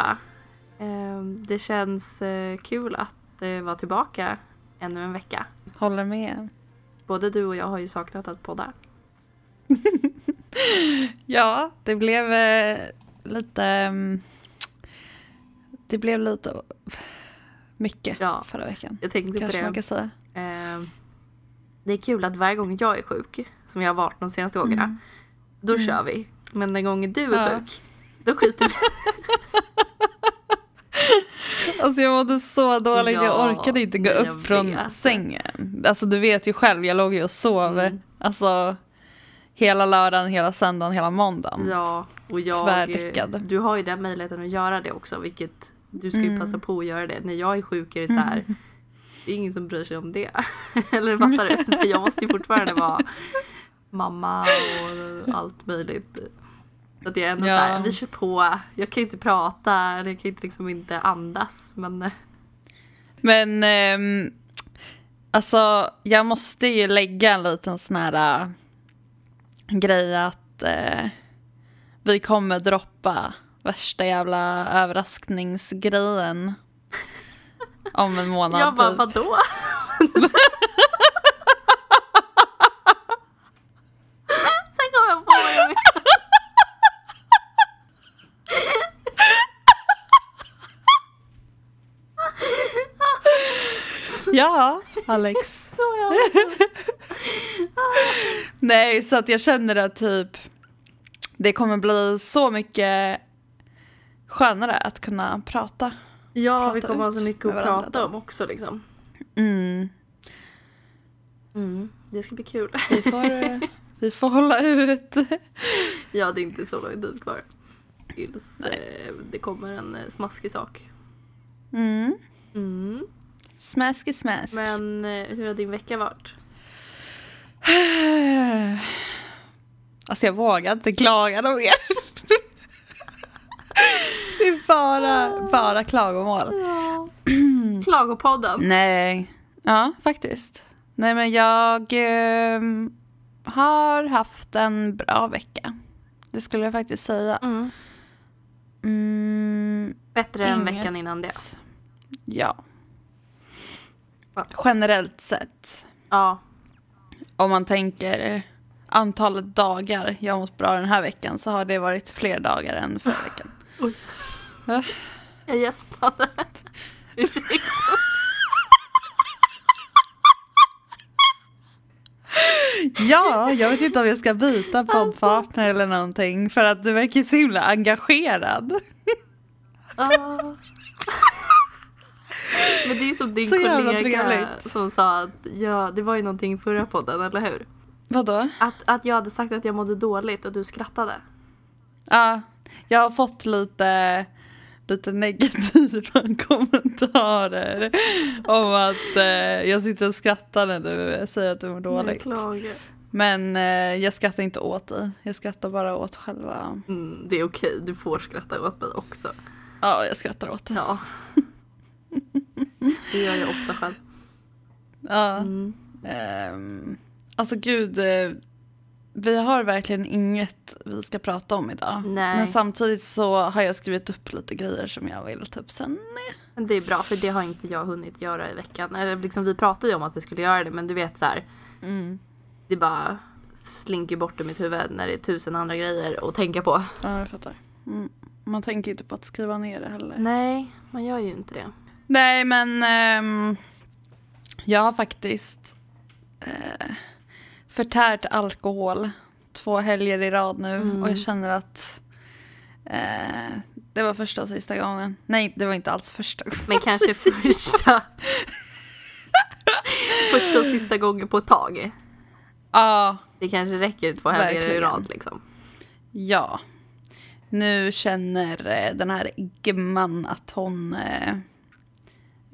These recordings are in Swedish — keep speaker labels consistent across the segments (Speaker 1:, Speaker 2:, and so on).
Speaker 1: allihopa! Eh, det känns eh, kul att eh, vara tillbaka ännu en vecka.
Speaker 2: Håller med.
Speaker 1: Både du och jag har ju saknat att podda.
Speaker 2: Ja, det blev eh, lite... mm, Det blev lite mycket
Speaker 1: Ja.
Speaker 2: förra veckan.
Speaker 1: Jag tänkte
Speaker 2: Kanske
Speaker 1: på
Speaker 2: man
Speaker 1: det.
Speaker 2: kan säga.
Speaker 1: Eh, det är kul att varje gång jag är sjuk, som jag har varit de senaste gångerna,
Speaker 2: Mm.
Speaker 1: då kör vi. Men den gången du är
Speaker 2: Ja.
Speaker 1: sjuk, då skiter vi
Speaker 2: Alltså jag mådde så dåligt,
Speaker 1: Ja,
Speaker 2: jag orkade inte gå upp från
Speaker 1: vet.
Speaker 2: sängen. Alltså du vet ju själv, jag låg ju och sov.
Speaker 1: Mm.
Speaker 2: Alltså hela lördagen, hela söndagen, hela måndagen.
Speaker 1: Ja, och jag...
Speaker 2: Tvärdäckad.
Speaker 1: Du har ju den möjligheten att göra det också, vilket du ska ju
Speaker 2: Mm.
Speaker 1: passa på att göra det. När jag är sjuk är det så här, det är ingen som bryr sig om det. Eller fattar du? Så jag måste ju fortfarande vara mamma och allt möjligt. Att jag ändå
Speaker 2: Ja.
Speaker 1: så här, vi kör på. Jag kan inte prata, eller jag kan inte liksom inte andas. Men eh,
Speaker 2: Men ehm, alltså jag måste ju lägga en liten sån här äh, grej att eh, vi kommer droppa värsta jävla överraskningsgrejen om en månad.
Speaker 1: jag bara,
Speaker 2: typ.
Speaker 1: vadå? Sen kom jag på vad jag menade.
Speaker 2: Ja, Alex.
Speaker 1: Så jag
Speaker 2: Nej, så att jag känner att typ det kommer bli så mycket skönare att kunna prata.
Speaker 1: Ja, vi
Speaker 2: Prata
Speaker 1: kommer ha så mycket att prata om också liksom.
Speaker 2: Mm.
Speaker 1: Mm, det ska bli kul.
Speaker 2: Vi, får, eh, vi får hålla ut.
Speaker 1: ja, det är inte så lång tid kvar. Tills eh, det kommer en eh, smaskig sak.
Speaker 2: Mm.
Speaker 1: Mm.
Speaker 2: Smaski smask.
Speaker 1: Men eh, hur har din vecka varit?
Speaker 2: Alltså jag vågar inte klaga något mer. Det är bara, bara klagomål.
Speaker 1: Ja. Klagopodden.
Speaker 2: Nej, ja faktiskt. Nej men jag ehm, har haft en bra vecka. Det skulle jag faktiskt säga.
Speaker 1: Mm.
Speaker 2: Mm,
Speaker 1: Bättre än
Speaker 2: Inget.
Speaker 1: veckan innan det.
Speaker 2: ja. Generellt sett.
Speaker 1: Ja.
Speaker 2: Om man tänker antalet dagar jag mått bra den här veckan så har det varit fler dagar än förra veckan.
Speaker 1: Jag gäspade. Ursäkta.
Speaker 2: Ja, jag vet inte om jag ska byta poddpartner eller någonting för att du verkar så himla engagerad.
Speaker 1: Ah. Men det är som din
Speaker 2: Så
Speaker 1: kollega som sa att ja, det var ju någonting i förra podden, eller hur?
Speaker 2: Vadå?
Speaker 1: Att, att jag hade sagt att jag mådde dåligt och du skrattade.
Speaker 2: Ja, jag har fått lite, lite negativa kommentarer om att eh, jag sitter och skrattar när du säger att du mår dåligt.
Speaker 1: klagar.
Speaker 2: Men eh, jag skrattar inte åt dig, jag skrattar bara åt själva...
Speaker 1: Mm, det är okej, du får skratta åt mig också.
Speaker 2: Ja, jag skrattar åt dig.
Speaker 1: Ja. Det gör jag ofta själv.
Speaker 2: Ja.
Speaker 1: Mm.
Speaker 2: Ehm, alltså gud, eh, vi har verkligen inget vi ska prata om idag.
Speaker 1: Nej.
Speaker 2: Men samtidigt så har jag skrivit upp lite grejer som jag vill ta upp sen.
Speaker 1: Det är bra för det har inte jag hunnit göra i veckan. Eller liksom, vi pratade ju om att vi skulle göra det men du vet så här.
Speaker 2: Mm.
Speaker 1: Det bara slinker bort ur mitt huvud när det är tusen andra grejer att tänka på.
Speaker 2: Ja, jag fattar. Mm. Man tänker inte på att skriva ner det heller.
Speaker 1: Nej, man gör ju inte det.
Speaker 2: Nej, men ehm, jag har faktiskt eh, förtärt alkohol två helger i rad nu
Speaker 1: Mm.
Speaker 2: och jag känner att eh, det var första och sista gången. Nej, det var inte alls första gången.
Speaker 1: Men kanske första... första och sista gången på ett tag.
Speaker 2: Ja,
Speaker 1: Det kanske räcker två helger i rad liksom.
Speaker 2: ja. Nu känner eh, den här gumman att hon eh,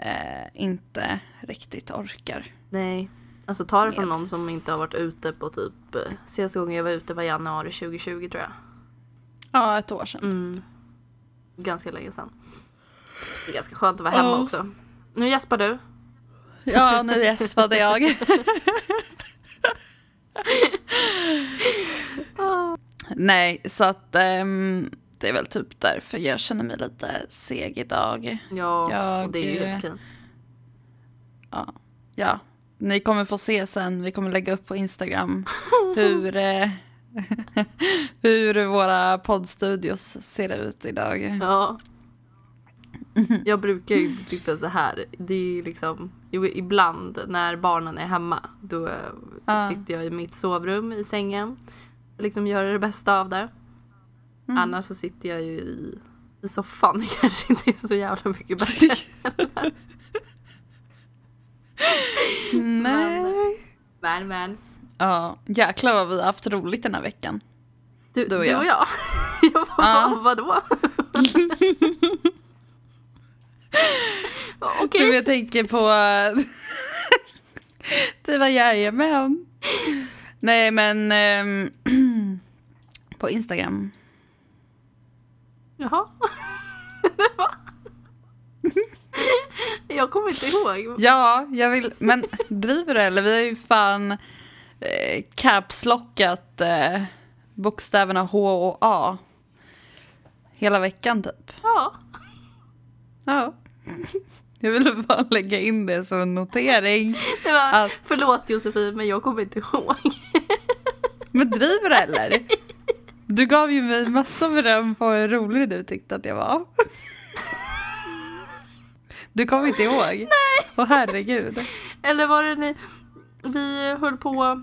Speaker 2: eh, inte riktigt orkar.
Speaker 1: Nej. Alltså ta det från någon som inte har varit ute på typ... eh, Senaste gången jag var ute var januari 2020 tror jag.
Speaker 2: Ja, ett år sedan.
Speaker 1: Mm. Ganska länge sedan. Det är ganska skönt att vara hemma
Speaker 2: Ja.
Speaker 1: också. Nu gäspar du.
Speaker 2: Ja, nu gäspade jag. Nej, så att ehm, det är väl typ därför jag känner mig lite seg idag.
Speaker 1: Ja,
Speaker 2: Jag,
Speaker 1: och det är ju helt okej.
Speaker 2: Ja, ja. Ni kommer få se sen, vi kommer lägga upp på Instagram hur, eh, hur våra poddstudios ser ut idag.
Speaker 1: Ja. Jag brukar ju inte sitta så här. Det är ju liksom, jo, ibland när barnen är hemma då
Speaker 2: Ja.
Speaker 1: sitter jag i mitt sovrum i sängen. Liksom gör det bästa av det.
Speaker 2: Mm.
Speaker 1: Annars så sitter jag ju i, i soffan. Det kanske inte är så jävla mycket bättre.
Speaker 2: Nej.
Speaker 1: Men men.
Speaker 2: Ja, jäklar vad vi har haft roligt den här veckan.
Speaker 1: Du,
Speaker 2: Du och
Speaker 1: du
Speaker 2: jag.
Speaker 1: och jag? jag bara,
Speaker 2: Ja.
Speaker 1: vad, vadå? Okej.
Speaker 2: Du, jag tänker på... du var jajamän. Nej, men... ehm, på Instagram.
Speaker 1: Jaha. Jag kommer inte ihåg.
Speaker 2: Ja, jag vill... Men driver du eller? Vi har ju fan eh, capslockat eh, bokstäverna H och A. Hela veckan typ.
Speaker 1: Ja.
Speaker 2: Ja. Jag ville bara lägga in det som en notering.
Speaker 1: Det var,
Speaker 2: Att-
Speaker 1: Förlåt Josefin men jag kommer inte ihåg.
Speaker 2: Men driver du eller? Du gav ju mig massa beröm på hur rolig du tyckte att jag var. Du kommer inte ihåg? Nej. Åh herregud.
Speaker 1: Eller var det ni... Vi höll på...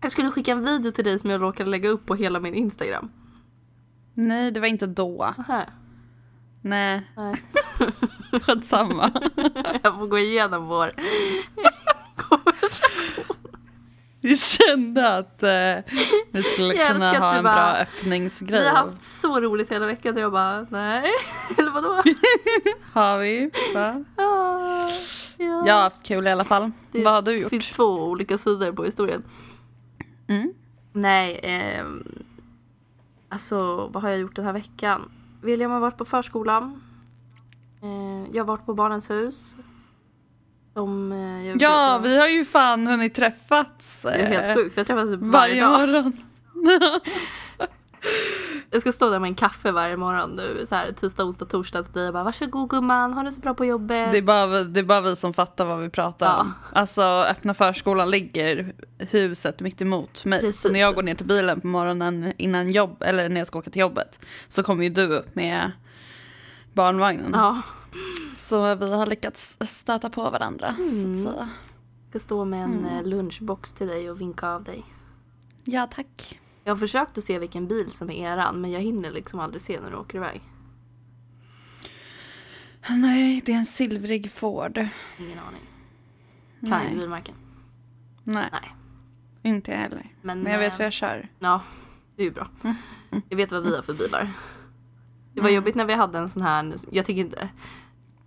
Speaker 1: Jag skulle skicka en video till dig som jag råkade lägga upp på hela min Instagram.
Speaker 2: Nej, det var inte då.
Speaker 1: Aha.
Speaker 2: Nej,
Speaker 1: Nej.
Speaker 2: skitsamma.
Speaker 1: Jag får gå igenom vår.
Speaker 2: Vi kände att eh, vi skulle
Speaker 1: Jag
Speaker 2: kunna ha en
Speaker 1: bara,
Speaker 2: bra
Speaker 1: Vi
Speaker 2: öppningsgrej.
Speaker 1: har haft så roligt hela veckan och jag bara nej. Eller vadå?
Speaker 2: Har vi? Va?
Speaker 1: Ja, ja.
Speaker 2: Jag har haft kul i alla fall.
Speaker 1: Det
Speaker 2: Vad har du gjort?
Speaker 1: finns två olika sidor på historien.
Speaker 2: Mm.
Speaker 1: Nej, ehm, alltså vad har jag gjort den här veckan? William har varit på förskolan. Eh, jag har varit på Barnens hus. Som, eh, jag
Speaker 2: Ja,
Speaker 1: brukar-
Speaker 2: vi har ju fan hunnit träffats.
Speaker 1: Det är helt
Speaker 2: eh,
Speaker 1: sjukt för jag träffas typ varje,
Speaker 2: Varje morgon.
Speaker 1: Jag ska stå där med en kaffe varje morgon nu. Så här, tisdag, onsdag, torsdag till dig och bara varsågod gumman, ha det så bra på jobbet.
Speaker 2: Det är, bara vi, det är bara vi som fattar vad vi pratar
Speaker 1: Ja.
Speaker 2: om. Alltså öppna förskolan ligger huset mitt emot mig.
Speaker 1: Precis.
Speaker 2: Så när jag går ner till bilen på morgonen innan jobb, eller när jag ska åka till jobbet, så kommer ju du upp med barnvagnen.
Speaker 1: Ja,
Speaker 2: Så vi har lyckats stöta på varandra så
Speaker 1: Mm.
Speaker 2: att säga.
Speaker 1: ska stå med en
Speaker 2: Mm.
Speaker 1: eh, lunchbox till dig och vinka av dig.
Speaker 2: Ja tack.
Speaker 1: Jag har försökt att se vilken bil som är eran men jag hinner liksom aldrig se när du åker iväg.
Speaker 2: Nej, det är en silvrig Ford.
Speaker 1: Ingen aning. Kan
Speaker 2: Nej.
Speaker 1: inte bilmärken.
Speaker 2: Nej,
Speaker 1: Nej.
Speaker 2: inte jag heller.
Speaker 1: Men,
Speaker 2: Men jag vet
Speaker 1: eh,
Speaker 2: vad jag kör.
Speaker 1: Ja, det är ju bra.
Speaker 2: Mm.
Speaker 1: Jag vet vad vi har för bilar. Det var
Speaker 2: Mm.
Speaker 1: jobbigt när vi hade en sån här, jag tänker inte,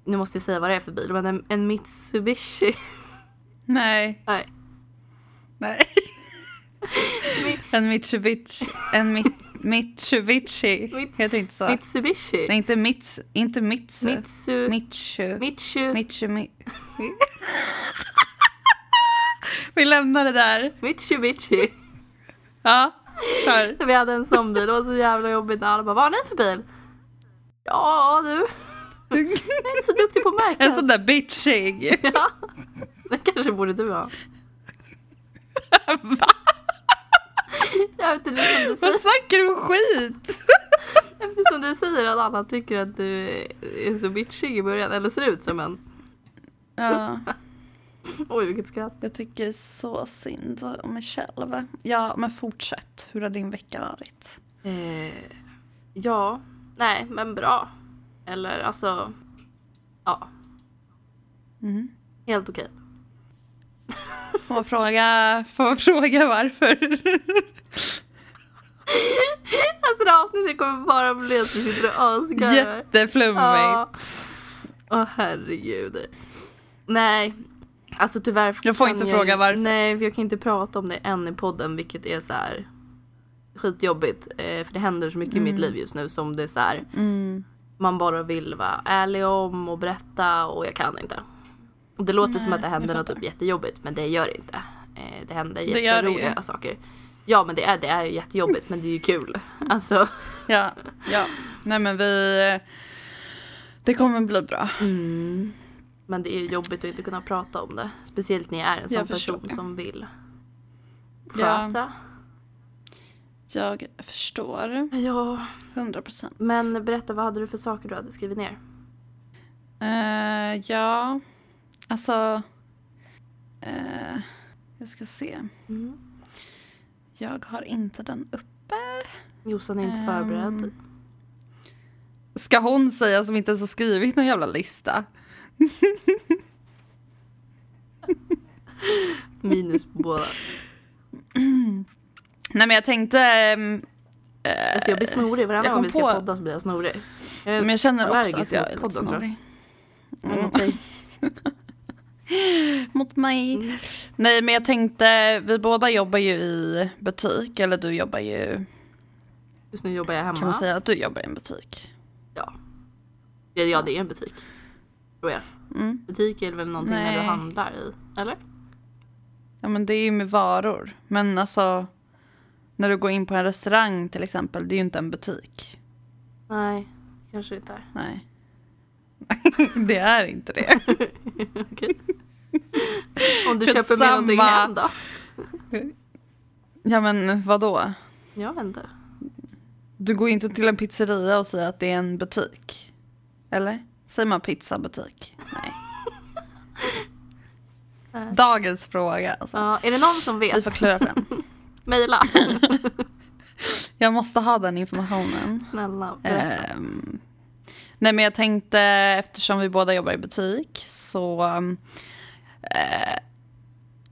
Speaker 1: nu måste jag säga vad det är för bil, men en, en Mitsubishi.
Speaker 2: Nej,
Speaker 1: Nej.
Speaker 2: nej. En Mitsubishi. En mit, Mitsubishi.
Speaker 1: Mits-
Speaker 2: Heter inte så.
Speaker 1: Mitsubishi.
Speaker 2: Nej, inte Mits. Inte Mitsu.
Speaker 1: Mitsu...
Speaker 2: Mitsu.
Speaker 1: Mitsu...
Speaker 2: Mitsu. Mi- Vi lämnar det där.
Speaker 1: Mitsubishi.
Speaker 2: Ja.
Speaker 1: När vi hade en sån bil, det var så jävla jobbigt när alla bara Vad har ni för bil? Ja du, jag är inte så duktig på märken.
Speaker 2: En sån där bitchig.
Speaker 1: Ja, det kanske borde du ha. Jag vet inte, du
Speaker 2: Vad
Speaker 1: säger,
Speaker 2: snackar du om skit?
Speaker 1: eftersom du säger att alla tycker att du är så bitchig i början, eller ser ut som en.
Speaker 2: Ja,
Speaker 1: Oj vilket skratt.
Speaker 2: jag tycker så synd om mig själv. Ja, men fortsätt. Hur har din vecka varit?
Speaker 1: Eh, ja, nej men bra. Eller alltså, ja,
Speaker 2: Mm.
Speaker 1: helt okej.
Speaker 2: Får man fråga, får man fråga varför?
Speaker 1: Alltså det här avsnittet kommer bara bli att vi sitter och asgarvar.
Speaker 2: Jätteflummigt.
Speaker 1: Ja. Åh herregud. Nej, alltså tyvärr.
Speaker 2: Jag får inte
Speaker 1: jag
Speaker 2: fråga varför.
Speaker 1: Nej, för jag kan inte prata om det än i podden, vilket är så här skitjobbigt. Eh, för det händer så mycket i mitt liv just nu som det är så här.
Speaker 2: Mm.
Speaker 1: Man bara vill vara ärlig om och berätta och jag kan inte. Och det låter
Speaker 2: Nej,
Speaker 1: som att det händer något typ jättejobbigt, men det gör det inte. Eh, det händer
Speaker 2: gör det
Speaker 1: jätteroliga saker. Ja men det är, det är ju jättejobbigt men det är ju kul. Alltså.
Speaker 2: Ja, ja. Nej men vi... Det kommer bli bra.
Speaker 1: Mm. Men det är jobbigt att inte kunna prata om det. Speciellt när jag är en sån person
Speaker 2: det.
Speaker 1: som vill
Speaker 2: Ja. Jag förstår.
Speaker 1: Ja.
Speaker 2: 100 procent.
Speaker 1: Men berätta, vad hade du för saker du hade skrivit ner?
Speaker 2: Eh, ja, alltså... eh, jag ska se.
Speaker 1: Mm.
Speaker 2: Jag har inte den uppe.
Speaker 1: Jossan är inte
Speaker 2: Ehm.
Speaker 1: förberedd.
Speaker 2: Ska hon säga som inte ens har skrivit någon jävla lista?
Speaker 1: Minus på båda.
Speaker 2: Nej men jag tänkte... eh,
Speaker 1: Alltså jag blir snorig. Varenda gång vi ska
Speaker 2: på-
Speaker 1: podda så blir jag snorig. Jag
Speaker 2: men jag känner också att jag
Speaker 1: mot
Speaker 2: är lite snorig.
Speaker 1: Mm. okej.
Speaker 2: Mot mig.
Speaker 1: Mm.
Speaker 2: Nej men jag tänkte, vi båda jobbar ju i butik. Eller du jobbar ju,
Speaker 1: Just nu jobbar jag hemma.
Speaker 2: kan man säga att du jobbar i en butik?
Speaker 1: Ja. Ja, det är en butik. Tror jag.
Speaker 2: Mm.
Speaker 1: Butik är väl någonting när du
Speaker 2: Nej.
Speaker 1: handlar i? Eller?
Speaker 2: Ja men det är ju med varor. Men alltså, när du går in på en restaurang till exempel, det är ju inte en butik.
Speaker 1: Nej, kanske inte är.
Speaker 2: Nej. det är inte det.
Speaker 1: Okej. Om du köper med någonting hem då?
Speaker 2: Ja men vadå?
Speaker 1: Jag vet inte.
Speaker 2: Du går inte till en pizzeria och säger att det är en butik. Eller? Säger man pizzabutik? Nej. Dagens fråga alltså.
Speaker 1: Ja, är det någon som
Speaker 2: Vi
Speaker 1: vet?
Speaker 2: får klura på den.
Speaker 1: Mejla.
Speaker 2: Jag måste ha den informationen.
Speaker 1: Snälla, berätta.
Speaker 2: Ehm, nej men jag tänkte eftersom vi båda jobbar i butik så eh,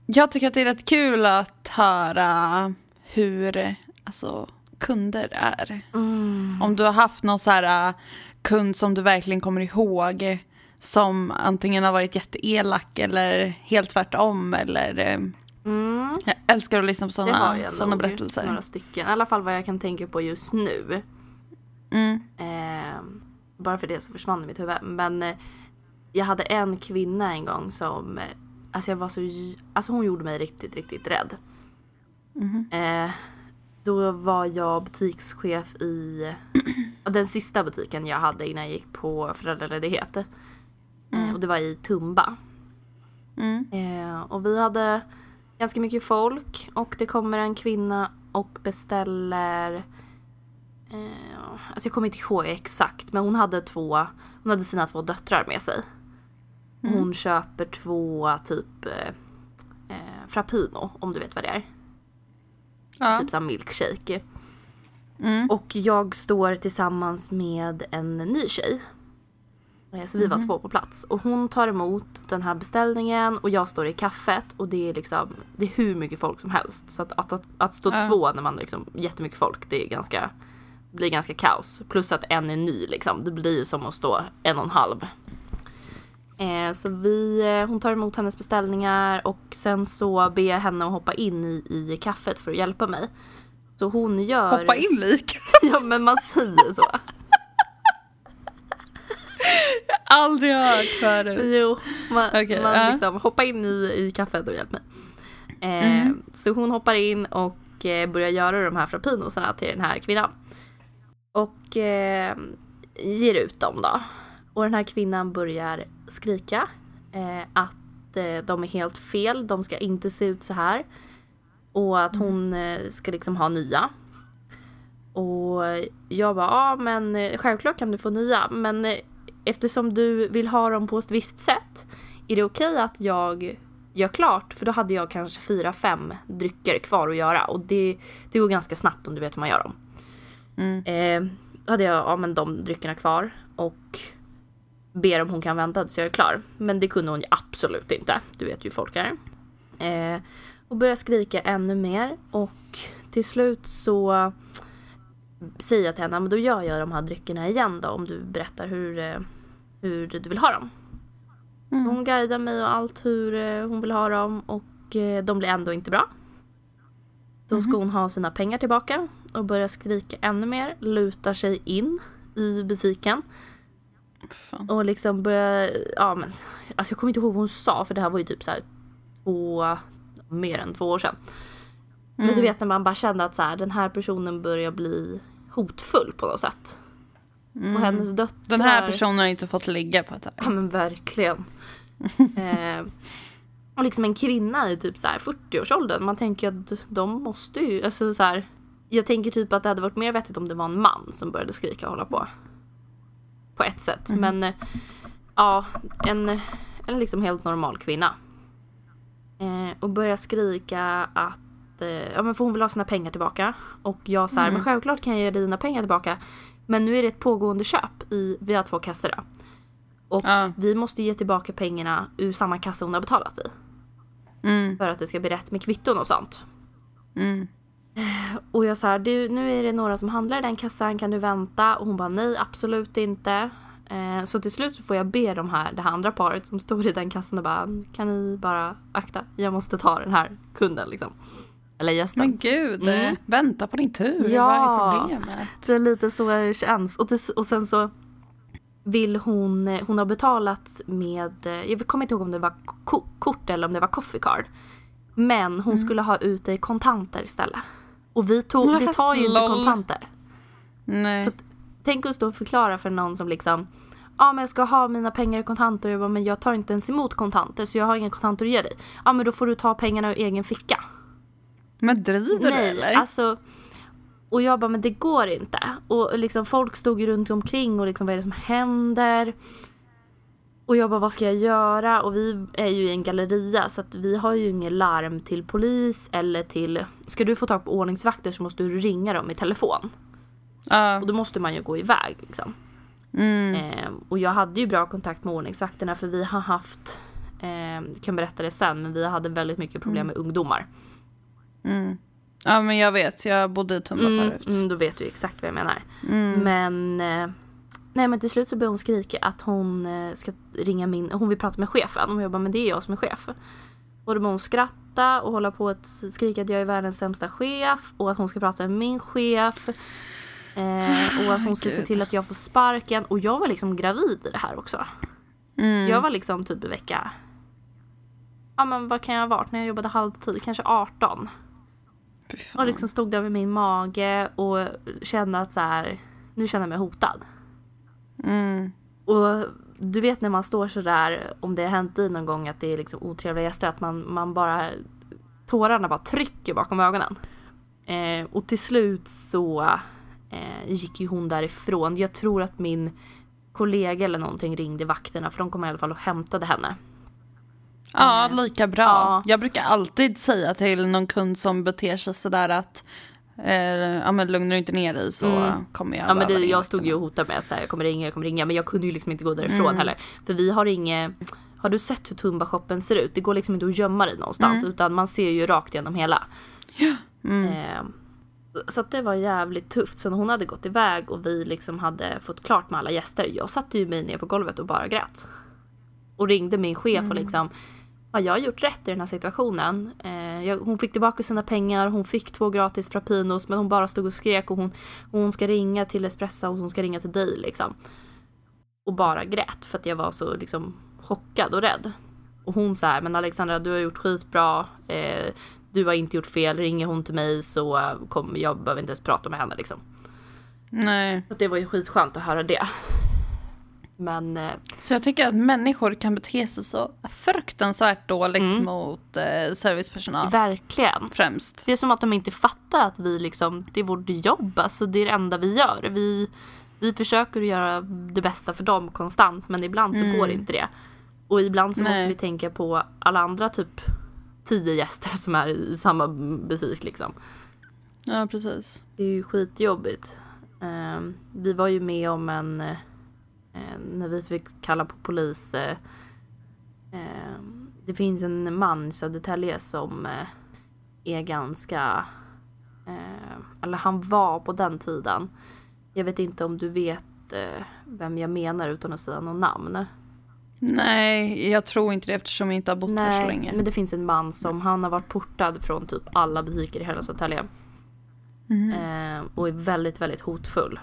Speaker 2: jag tycker att det är rätt kul att höra hur alltså, kunder är.
Speaker 1: Mm.
Speaker 2: Om du har haft någon så här eh, kund som du verkligen kommer ihåg som antingen har varit jätteelak eller helt tvärtom eller eh,
Speaker 1: Mm.
Speaker 2: jag älskar att lyssna på sådana såna berättelser.
Speaker 1: Några stycken. I alla fall vad jag kan tänka på just nu.
Speaker 2: Mm.
Speaker 1: Ehm, bara för det så försvann mitt huvud. Men eh, jag hade en kvinna en gång som, eh, alltså jag var så, alltså hon gjorde mig riktigt, riktigt rädd. Eh, då var jag butikschef i den sista butiken jag hade innan jag gick på föräldraledighet. Eh, och det var i Tumba.
Speaker 2: Mm.
Speaker 1: Eh, och vi hade ganska mycket folk och det kommer en kvinna och beställer eh, Alltså jag kommer inte ihåg exakt men hon hade två Hon hade sina två döttrar med sig. Och Hon köper två typ eh, eh, Frappino om du vet vad det är.
Speaker 2: Ja.
Speaker 1: Typ som milkshake.
Speaker 2: Mm.
Speaker 1: Och jag står tillsammans med en ny tjej. Eh, Så vi var två på plats. Och hon tar emot den här beställningen och jag står i kaffet. Och det är liksom, det är hur mycket folk som helst. Så att, att, att, att stå
Speaker 2: Ja.
Speaker 1: två när man liksom, jättemycket folk, det är ganska, blir ganska kaos. Plus att en är ny liksom. Det blir som att stå en och en halv. Eh, så vi, eh, hon tar emot hennes beställningar och sen så ber jag henne att hoppa in i, i kaffet för att hjälpa mig. Så hon gör...
Speaker 2: Hoppa in lik.
Speaker 1: Ja men man säger så.
Speaker 2: Aldrig hört förut.
Speaker 1: Jo, man,
Speaker 2: Okej,
Speaker 1: man
Speaker 2: ja.
Speaker 1: liksom hoppa in i, i kaffet och hjälp mig. Eh, Så hon hoppar in och eh, börjar göra de här frappinosarna till den här kvinnan. Och eh, ger ut dem då. Och den här kvinnan börjar skrika eh, att eh, de är helt fel, de ska inte se ut så här. Och att hon eh, ska liksom ha nya. Och jag bara, ja men självklart kan du få nya. Men eftersom du vill ha dem på ett visst sätt. Är det okej att jag gör klart? För då hade jag kanske fyra, fem drycker kvar att göra. Och det, det går ganska snabbt om du vet hur man gör dem.
Speaker 2: Mm.
Speaker 1: Eh, då hade jag ja, men de dryckerna kvar. Och ber om hon kan vänta tills jag är klar. Men det kunde hon ju absolut inte. Du vet ju hur folk är. Eh, och börjar skrika ännu mer. Och till slut så säger jag till henne, men då gör jag de här dryckerna igen då om du berättar hur, eh, hur du vill ha dem.
Speaker 2: Mm.
Speaker 1: Hon guidar mig och allt hur eh, hon vill ha dem och eh, de blir ändå inte bra. Då ska hon ha sina pengar tillbaka och börjar skrika ännu mer, lutar sig in i butiken
Speaker 2: Fan.
Speaker 1: och liksom börjar, ja men, alltså jag kommer inte ihåg vad hon sa för det här var ju typ så här två, mer än två år sedan. Men du
Speaker 2: Mm.
Speaker 1: vet när man bara kände att så här, den här personen börjar bli hotfull på något sätt. Och hennes döttrar.
Speaker 2: Mm. Den här personen har inte fått ligga på ett tag.
Speaker 1: Ja men verkligen. eh, och liksom en kvinna i typ så här 40-årsåldern. Man tänker att de måste ju, alltså så här. Jag tänker typ att det hade varit mer vettigt om det var en man som började skrika och hålla på. På ett sätt. Men eh, ja, en, en liksom helt normal kvinna. Eh, och börjar skrika att, eh, ja men för hon vill ha sina pengar tillbaka. Och jag så här, men självklart kan jag ge dina pengar tillbaka. Men nu är det ett pågående köp i, vi har två kassor då. Och
Speaker 2: Ja.
Speaker 1: vi måste ge tillbaka pengarna ur samma kassa hon har betalat i.
Speaker 2: Mm,
Speaker 1: För att det ska bli rätt med kvitton och sånt.
Speaker 2: mm.
Speaker 1: Och jag sa, du, nu är det några som handlar i den kassan, kan du vänta? Och hon bara, nej absolut inte. Eh, så till slut så får jag be de här, det här andra paret som står i den kassan och bara, kan ni bara akta, jag måste ta den här kunden liksom. Eller gästen.
Speaker 2: Men gud,
Speaker 1: Mm.
Speaker 2: vänta på din tur.
Speaker 1: Ja.
Speaker 2: Vad är problemet?
Speaker 1: Det är lite så det känns. Och, till, och sen så vill hon, hon har betalat med, jag kommer inte ihåg om det var ko- kort eller om det var coffee card. Men hon skulle ha ut det i kontanter istället. Och vi, tog, vi tar ju inte kontanter.
Speaker 2: Nej.
Speaker 1: Så tänk att stå och förklara för någon som liksom Ja men jag ska ha mina pengar i kontanter och jag bara, men jag tar inte ens emot kontanter så jag har inga kontanter att ge dig. Ja men då får du ta pengarna ur egen ficka.
Speaker 2: Men driver du
Speaker 1: Nej,
Speaker 2: eller?
Speaker 1: alltså. Och jag bara, men det går inte. Och liksom folk stod runt omkring och liksom, vad är det som händer? Och jag bara, vad ska jag göra? Och vi är ju i en galleria så att vi har ju inget larm till polis eller till... Ska du få tag på ordningsvakter så måste du ringa dem i telefon.
Speaker 2: Ja.
Speaker 1: Och då måste man ju gå iväg liksom.
Speaker 2: Mm.
Speaker 1: Eh, och jag hade ju bra kontakt med ordningsvakterna för vi har haft, eh, kan berätta det sen, men vi hade väldigt mycket problem med ungdomar.
Speaker 2: Mm. Ja men jag vet, jag bodde i Tumba
Speaker 1: Mm,
Speaker 2: förut.
Speaker 1: mm, då vet du exakt vad jag menar.
Speaker 2: Mm.
Speaker 1: Men, eh, nej, men till slut så börjar hon skrika att hon eh, ska ringa min, hon vill prata med chefen. Och jag bara, men det är jag som är chef. Och då börjar hon skratta och hålla på att skrika att jag är världens sämsta chef och att hon ska prata med min chef. Eh, och att hon ska se
Speaker 2: Gud.
Speaker 1: till att jag får sparken. Och jag var liksom gravid i det här också.
Speaker 2: Mm.
Speaker 1: Jag var liksom typ i vecka... Ja men vad kan jag ha varit när jag jobbade halvtid? Kanske 18. Och liksom stod där med min mage och kände att så här, nu känner jag mig hotad.
Speaker 2: Mm.
Speaker 1: Och du vet när man står så där, om det har hänt dig någon gång att det är liksom otrevliga gäster, att man, man bara, tårarna bara trycker bakom ögonen. Eh, och till slut så eh, gick ju hon därifrån. Jag tror att min kollega eller någonting ringde vakterna för de kom i alla fall och hämtade henne.
Speaker 2: Ja,
Speaker 1: Eh,
Speaker 2: lika bra.
Speaker 1: ja.
Speaker 2: Jag brukar alltid säga till någon kund som beter sig sådär att eh, ja men lugnar du inte ner dig så
Speaker 1: Mm.
Speaker 2: kommer jag
Speaker 1: Ja men det, jag stod ju och hotade med att här, jag kommer ringa, jag kommer ringa. Men jag kunde ju liksom inte gå därifrån
Speaker 2: Mm.
Speaker 1: heller. För vi har inget... Har du sett hur Tumba-shoppen ser ut? Det går liksom inte att gömma dig någonstans.
Speaker 2: Mm.
Speaker 1: Utan man ser ju rakt igenom hela.
Speaker 2: Mm.
Speaker 1: Eh, så det var jävligt tufft. Så när hon hade gått iväg och vi liksom hade fått klart med alla gäster. Jag satte ju mig ner på golvet och bara grät. Och ringde min chef
Speaker 2: Mm.
Speaker 1: och liksom. Har jag gjort rätt i den här situationen? Eh, jag, hon fick tillbaka sina pengar, hon fick två gratis frappinos men hon bara stod och skrek och hon, och hon ska ringa till Espresso och hon ska ringa till dig liksom. Och bara grät för att jag var så liksom chockad och rädd. Och hon sa men Alexandra du har gjort skitbra. Eh, du har inte gjort fel. Ringer hon till mig så eh, kommer jag behöver inte ens prata med henne liksom.
Speaker 2: Nej.
Speaker 1: Så det var ju skitskönt att höra det. Men eh,
Speaker 2: Så jag tycker att människor kan bete sig så fruktansvärt dåligt
Speaker 1: Mm.
Speaker 2: mot eh, servicepersonal
Speaker 1: verkligen.
Speaker 2: främst.
Speaker 1: Det är som att de inte fattar att vi liksom, det är vårt jobb. Alltså det är det enda vi gör. Vi, vi försöker göra det bästa för dem konstant men ibland så
Speaker 2: Mm.
Speaker 1: går inte det. Och ibland så måste
Speaker 2: Nej.
Speaker 1: vi tänka på alla andra typ tio gäster som är i samma butik liksom.
Speaker 2: Ja precis.
Speaker 1: Det är ju skitjobbigt. Ehm, vi var ju med om en... eh, när vi fick kalla på polis. eh, ehm, det finns en man i Södertälje som eh, är ganska... eh, eller han var på den tiden. Jag vet inte om du vet eh, vem jag menar utan att säga något namn.
Speaker 2: Nej, jag tror inte det eftersom jag inte har bott här så länge.
Speaker 1: men det finns en man som han har varit portad från typ alla butiker i hela Södertälje. Eh, och är väldigt, väldigt hotfull.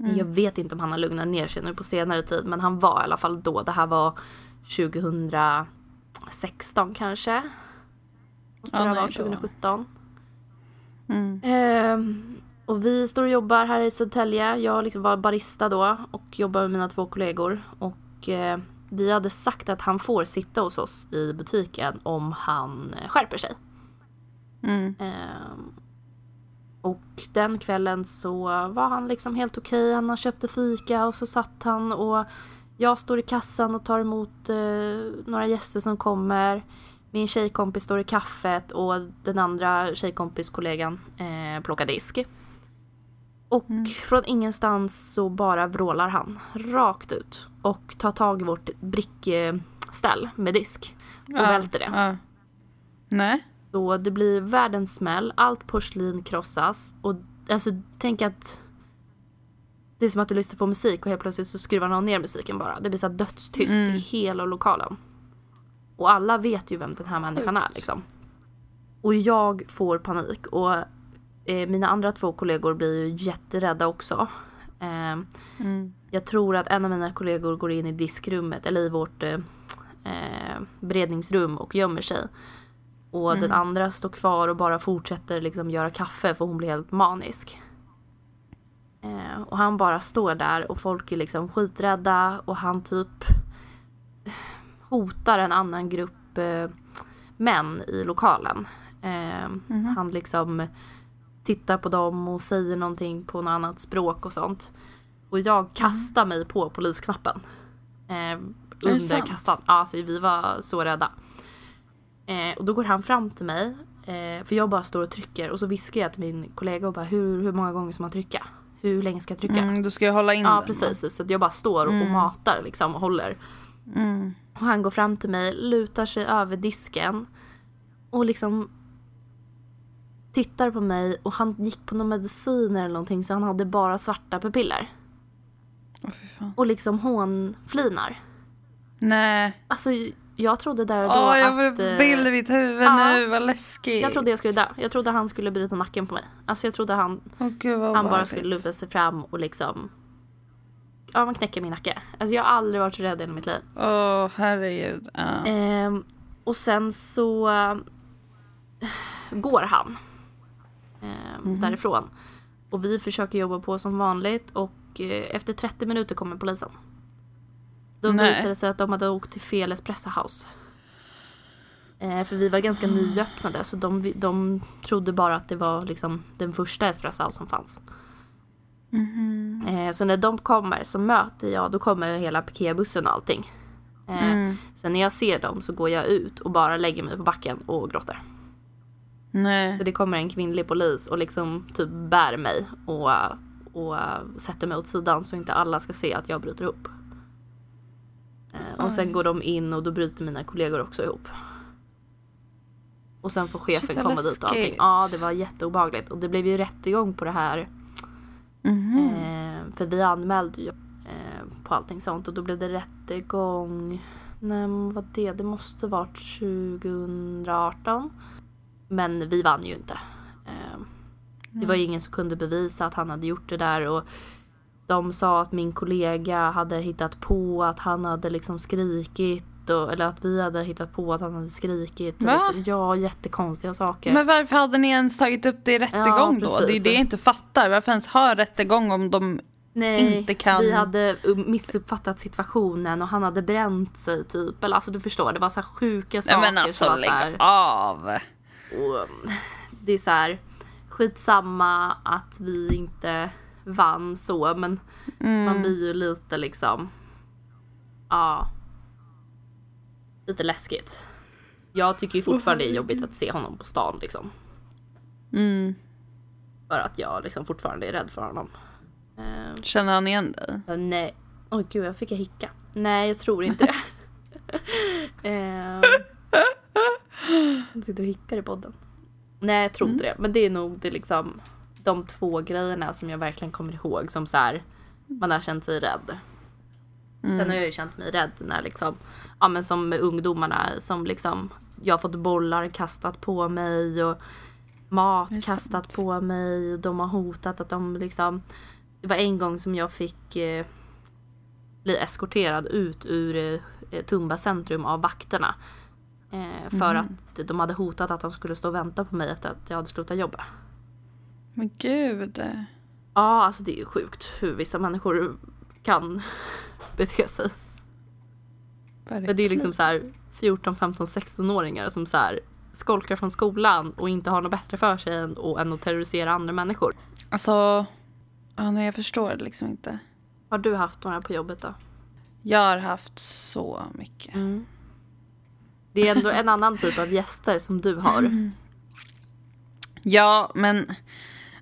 Speaker 2: Mm.
Speaker 1: Jag vet inte om han har lugnat ner sig nu på senare tid men han var i alla fall då. Det här var 2016 kanske. Måste
Speaker 2: Ja,
Speaker 1: det ha varit
Speaker 2: då.
Speaker 1: 2017.
Speaker 2: Mm.
Speaker 1: Eh, och vi står och jobbar här i Södertälje. Jag liksom var barista då och jobbar med mina två kollegor. Och eh, vi hade sagt att han får sitta hos oss i butiken om han eh, skärper sig.
Speaker 2: Mm.
Speaker 1: Eh, och den kvällen så var han liksom helt okej. Han köpte fika och så satt han och jag står i kassan och tar emot eh, några gäster som kommer. Min tjejkompis står i kaffet och den andra tjejkompiskollegan eh, plockar disk. Och från ingenstans så bara vrålar han rakt ut och tar tag i vårt brickställ med disk och välter det.
Speaker 2: Ja. Nej.
Speaker 1: Så det blir världens smäll, allt porslin krossas och alltså tänk att det är som att du lyssnar på musik och helt plötsligt så skruvar någon ner musiken bara. Det blir så dödstyst
Speaker 2: Mm.
Speaker 1: i hela lokalen. Och alla vet ju vem den här människan är liksom. Och jag får panik och eh, mina andra två kollegor blir ju jätterädda också. Eh,
Speaker 2: Mm.
Speaker 1: jag tror att en av mina kollegor går in i diskrummet eller i vårt eh, eh, beredningsrum och gömmer sig. Och den andra står kvar och bara fortsätter liksom göra kaffe för hon blir helt manisk. Eh, och han bara står där och folk är liksom skiträdda och han typ hotar en annan grupp eh, män i lokalen. Eh, Han liksom tittar på dem och säger någonting på något annat språk och sånt. Och jag kastar mig på polisknappen. Eh, under kassan. Ja, alltså, vi var så rädda. Eh, och då går han fram till mig. Eh, för jag bara står och trycker och så viskar jag till min kollega och bara hur, hur många gånger ska man trycka? Hur länge ska jag trycka?
Speaker 2: Mm, du ska ju hålla in
Speaker 1: Ja
Speaker 2: den.
Speaker 1: precis, så att jag bara står och, och matar liksom och håller.
Speaker 2: Mm.
Speaker 1: Och han går fram till mig, lutar sig över disken och liksom tittar på mig och han gick på någon mediciner eller någonting så han hade bara svarta pupiller.
Speaker 2: Fan.
Speaker 1: Och liksom hånflinar.
Speaker 2: Nej.
Speaker 1: Alltså jag trodde där och då
Speaker 2: Åh, jag
Speaker 1: att...
Speaker 2: får
Speaker 1: eh,
Speaker 2: bild i mitt huvud
Speaker 1: ja.
Speaker 2: nu, vad läskigt.
Speaker 1: jag trodde jag skulle dö. Jag trodde han skulle bryta nacken på mig. Alltså jag trodde han,
Speaker 2: Åh, gud,
Speaker 1: han bara skulle luta sig fram och liksom... Ja, man knäcker min nacke. Alltså jag har aldrig varit så rädd i hela mitt liv.
Speaker 2: Åh, herregud. Ja.
Speaker 1: Ehm, och sen så eh, går han ehm, därifrån. Och vi försöker jobba på som vanligt och eh, efter 30 minuter kommer polisen. Då
Speaker 2: Nej.
Speaker 1: visade det sig att de hade åkt till fel espresso house. Eh, för vi var ganska nyöppnade så de, de trodde bara att det var liksom den första espresso house som fanns. Eh, så när de kommer så möter jag, då kommer hela piketbussen och allting. Eh,
Speaker 2: Mm.
Speaker 1: Sen när jag ser dem så går jag ut och bara lägger mig på backen och gråter.
Speaker 2: Nej.
Speaker 1: Så det kommer en kvinnlig polis och liksom typ bär mig och, och sätter mig åt sidan så inte alla ska se att jag bryter ihop. Eh, och sen går de in och då bryter mina kollegor också ihop. Och sen får chefen
Speaker 2: Shit,
Speaker 1: komma dit och allting. Ja, det var jätteobehagligt. Och det blev ju rättegång på det här.
Speaker 2: Mhm.
Speaker 1: Eh, för vi anmälde ju eh, på allting sånt och då blev det rättegång. När var det? Det måste varit 2018. Men vi vann ju inte. Eh, det var ju ingen som kunde bevisa att han hade gjort det där och de sa att min kollega hade hittat på att han hade liksom skrikit och, eller att vi hade hittat på att han hade skrikit. Och
Speaker 2: Va?
Speaker 1: liksom, ja, jättekonstiga saker.
Speaker 2: Men varför hade ni ens tagit upp det i rättegång då?
Speaker 1: precis.
Speaker 2: Det är det jag inte fattar. Varför ens ha rättegång om de...
Speaker 1: Nej,
Speaker 2: inte kan-
Speaker 1: vi hade um, missuppfattat situationen och han hade bränt sig typ. Eller alltså du förstår, det var så här sjuka saker.
Speaker 2: Nej men alltså
Speaker 1: så här,
Speaker 2: lägg av.
Speaker 1: och, um, det är så här skitsamma att vi inte vann så men
Speaker 2: Mm.
Speaker 1: man blir ju lite liksom ja lite läskigt. Jag tycker ju fortfarande det är jobbigt att se honom på stan liksom.
Speaker 2: Mm.
Speaker 1: För att jag liksom fortfarande är rädd för honom. Eh,
Speaker 2: Känner han igen dig?
Speaker 1: Nej. Oj gud, jag fick jag hicka. Nej, jag tror inte det. Ehm, Jag sitter och hickar i podden. Nej, jag tror inte det. Men det är nog det liksom de två grejerna som jag verkligen kommer ihåg som så här man har känt sig rädd. Sen har jag ju känt mig rädd när liksom, ja men som med ungdomarna som liksom, jag har fått bollar kastat på mig och mat kastat
Speaker 2: sant.
Speaker 1: på mig. De har hotat att de liksom, det var en gång som jag fick eh, bli eskorterad ut ur eh, Tumba centrum av vakterna. Eh, för att de hade hotat att de skulle stå och vänta på mig efter att jag hade slutat jobba.
Speaker 2: Men gud.
Speaker 1: Ja, alltså det är ju sjukt hur vissa människor kan bete sig. Men det är liksom så här 14, 15, 16-åringar som så här skolkar från skolan och inte har något bättre för sig än, än att terrorisera andra människor.
Speaker 2: Alltså, ja, nej, jag förstår det liksom inte.
Speaker 1: Har du haft några på jobbet då?
Speaker 2: Jag har haft så mycket.
Speaker 1: Mm. Det är ändå en annan typ av gäster som du har.
Speaker 2: Ja, men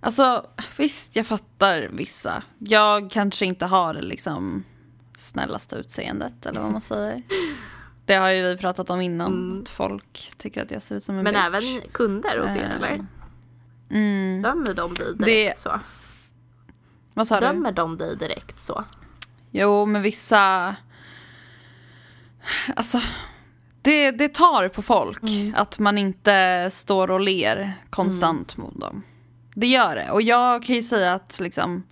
Speaker 2: alltså visst, jag fattar vissa. Jag kanske inte har det liksom snällaste utseendet eller vad man säger. Det har ju vi pratat om innan.
Speaker 1: Mm.
Speaker 2: Att folk tycker att jag ser ut som en
Speaker 1: Men
Speaker 2: bitch.
Speaker 1: även kunder hos er
Speaker 2: Eh,
Speaker 1: eller?
Speaker 2: Mm.
Speaker 1: Dömer de dig direkt
Speaker 2: Det-
Speaker 1: så?
Speaker 2: Vad sa du?
Speaker 1: Dömer de dig direkt så?
Speaker 2: Jo, men vissa... Alltså, det, det tar på folk
Speaker 1: Mm.
Speaker 2: att man inte står och ler konstant
Speaker 1: Mm.
Speaker 2: mot dem. Det gör det. Och jag kan ju säga att liksom,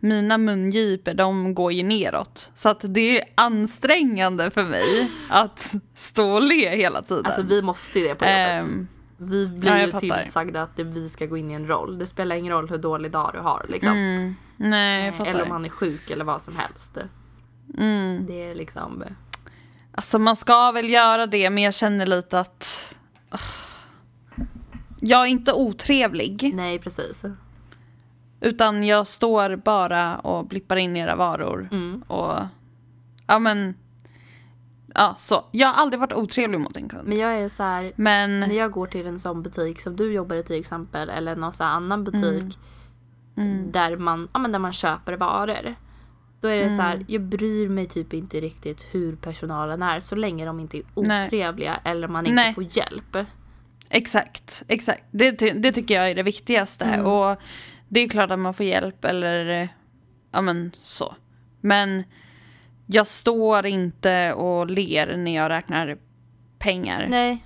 Speaker 2: mina mungipor de går ju neråt. Så att det är ansträngande för mig att stå och le hela tiden.
Speaker 1: Alltså vi måste ju det på jobbet.
Speaker 2: Ehm,
Speaker 1: Vi blir
Speaker 2: ja,
Speaker 1: ju tillsagda att vi ska gå in i en roll. Det spelar ingen roll hur dålig dag du har liksom.
Speaker 2: mm, nej, jag fattar.
Speaker 1: Eller om man är sjuk eller vad som helst.
Speaker 2: mm.
Speaker 1: Det är liksom...
Speaker 2: Alltså man ska väl göra det men jag känner lite att ah, jag är inte otrevlig
Speaker 1: Nej precis.
Speaker 2: utan jag står bara och blippar in era varor
Speaker 1: Mm.
Speaker 2: och ja men ja så. Jag har aldrig varit otrevlig mot en kund.
Speaker 1: Men jag är så här.
Speaker 2: Men
Speaker 1: När jag går till en sån butik som du jobbar i till exempel eller någon sån annan butik
Speaker 2: Mm.
Speaker 1: där, man, ja, men där man köper varor. Då är det så
Speaker 2: Mm.
Speaker 1: här, jag bryr mig typ inte riktigt hur personalen är så länge de inte är
Speaker 2: Nej.
Speaker 1: otrevliga eller man inte
Speaker 2: Nej.
Speaker 1: får hjälp.
Speaker 2: Exakt, exakt. Det, ty- det tycker jag är det viktigaste
Speaker 1: Mm.
Speaker 2: och det är klart att man får hjälp eller ja men så. Men jag står inte och ler när jag räknar pengar.
Speaker 1: Nej.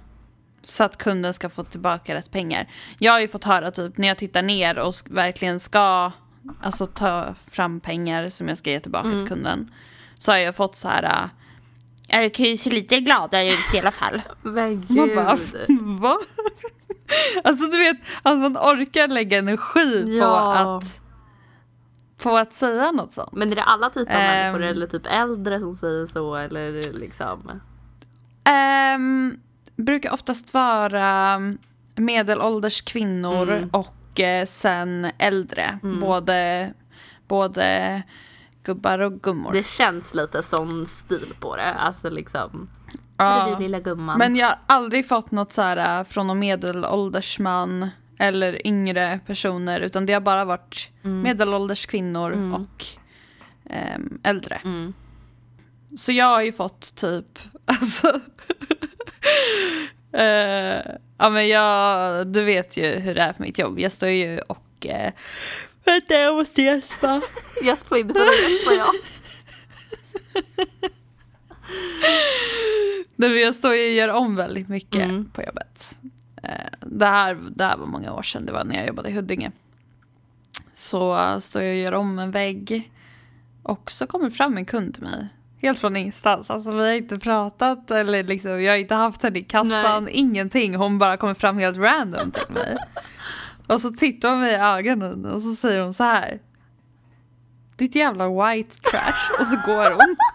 Speaker 2: Så att kunden ska få tillbaka rätt pengar. Jag har ju fått höra typ när jag tittar ner och verkligen ska alltså, ta fram pengar som jag ska ge tillbaka
Speaker 1: Mm.
Speaker 2: till kunden. Så har jag fått så här. äh, Jag kan ju se lite gladare ut i alla fall.
Speaker 1: Men
Speaker 2: Man bara,
Speaker 1: gud.
Speaker 2: va? Alltså du vet att man orkar lägga energi på,
Speaker 1: Ja.
Speaker 2: att, på att säga något sånt.
Speaker 1: Men är det alla typer av
Speaker 2: Ehm.
Speaker 1: människor eller typ äldre som säger så eller liksom?
Speaker 2: Um, brukar oftast vara medelålders kvinnor
Speaker 1: Mm.
Speaker 2: och eh, sen äldre.
Speaker 1: Mm.
Speaker 2: Både, både gubbar och gummor.
Speaker 1: Det känns lite som stil på det. Alltså liksom.
Speaker 2: Ja.
Speaker 1: Du lilla gumman?
Speaker 2: Men jag har aldrig fått något så här äh, från någon medelålders man eller yngre personer utan det har bara varit
Speaker 1: Mm.
Speaker 2: medelålders kvinnor
Speaker 1: Mm.
Speaker 2: och ehm, äldre.
Speaker 1: Mm.
Speaker 2: Så jag har ju fått typ, alltså. eh, ja men jag, du vet ju hur det är på mitt jobb. Jag står ju och, eh, vänta jag måste gäspa.
Speaker 1: Gäspa inte för dig, gäspar jag.
Speaker 2: Men jag står och gör om väldigt mycket
Speaker 1: Mm.
Speaker 2: på jobbet. Eh, det, här, det här var många år sedan, det var när jag jobbade i Huddinge. Så står jag och gör om en vägg. Och så kommer fram en kund till mig. Helt från ingenstans. Alltså vi har inte pratat eller liksom, jag har inte haft henne i kassan,
Speaker 1: Nej.
Speaker 2: ingenting. Hon bara kommer fram helt random till mig. Och så tittar hon mig i ögonen och så säger hon så här. Ditt jävla white trash. Och så går hon.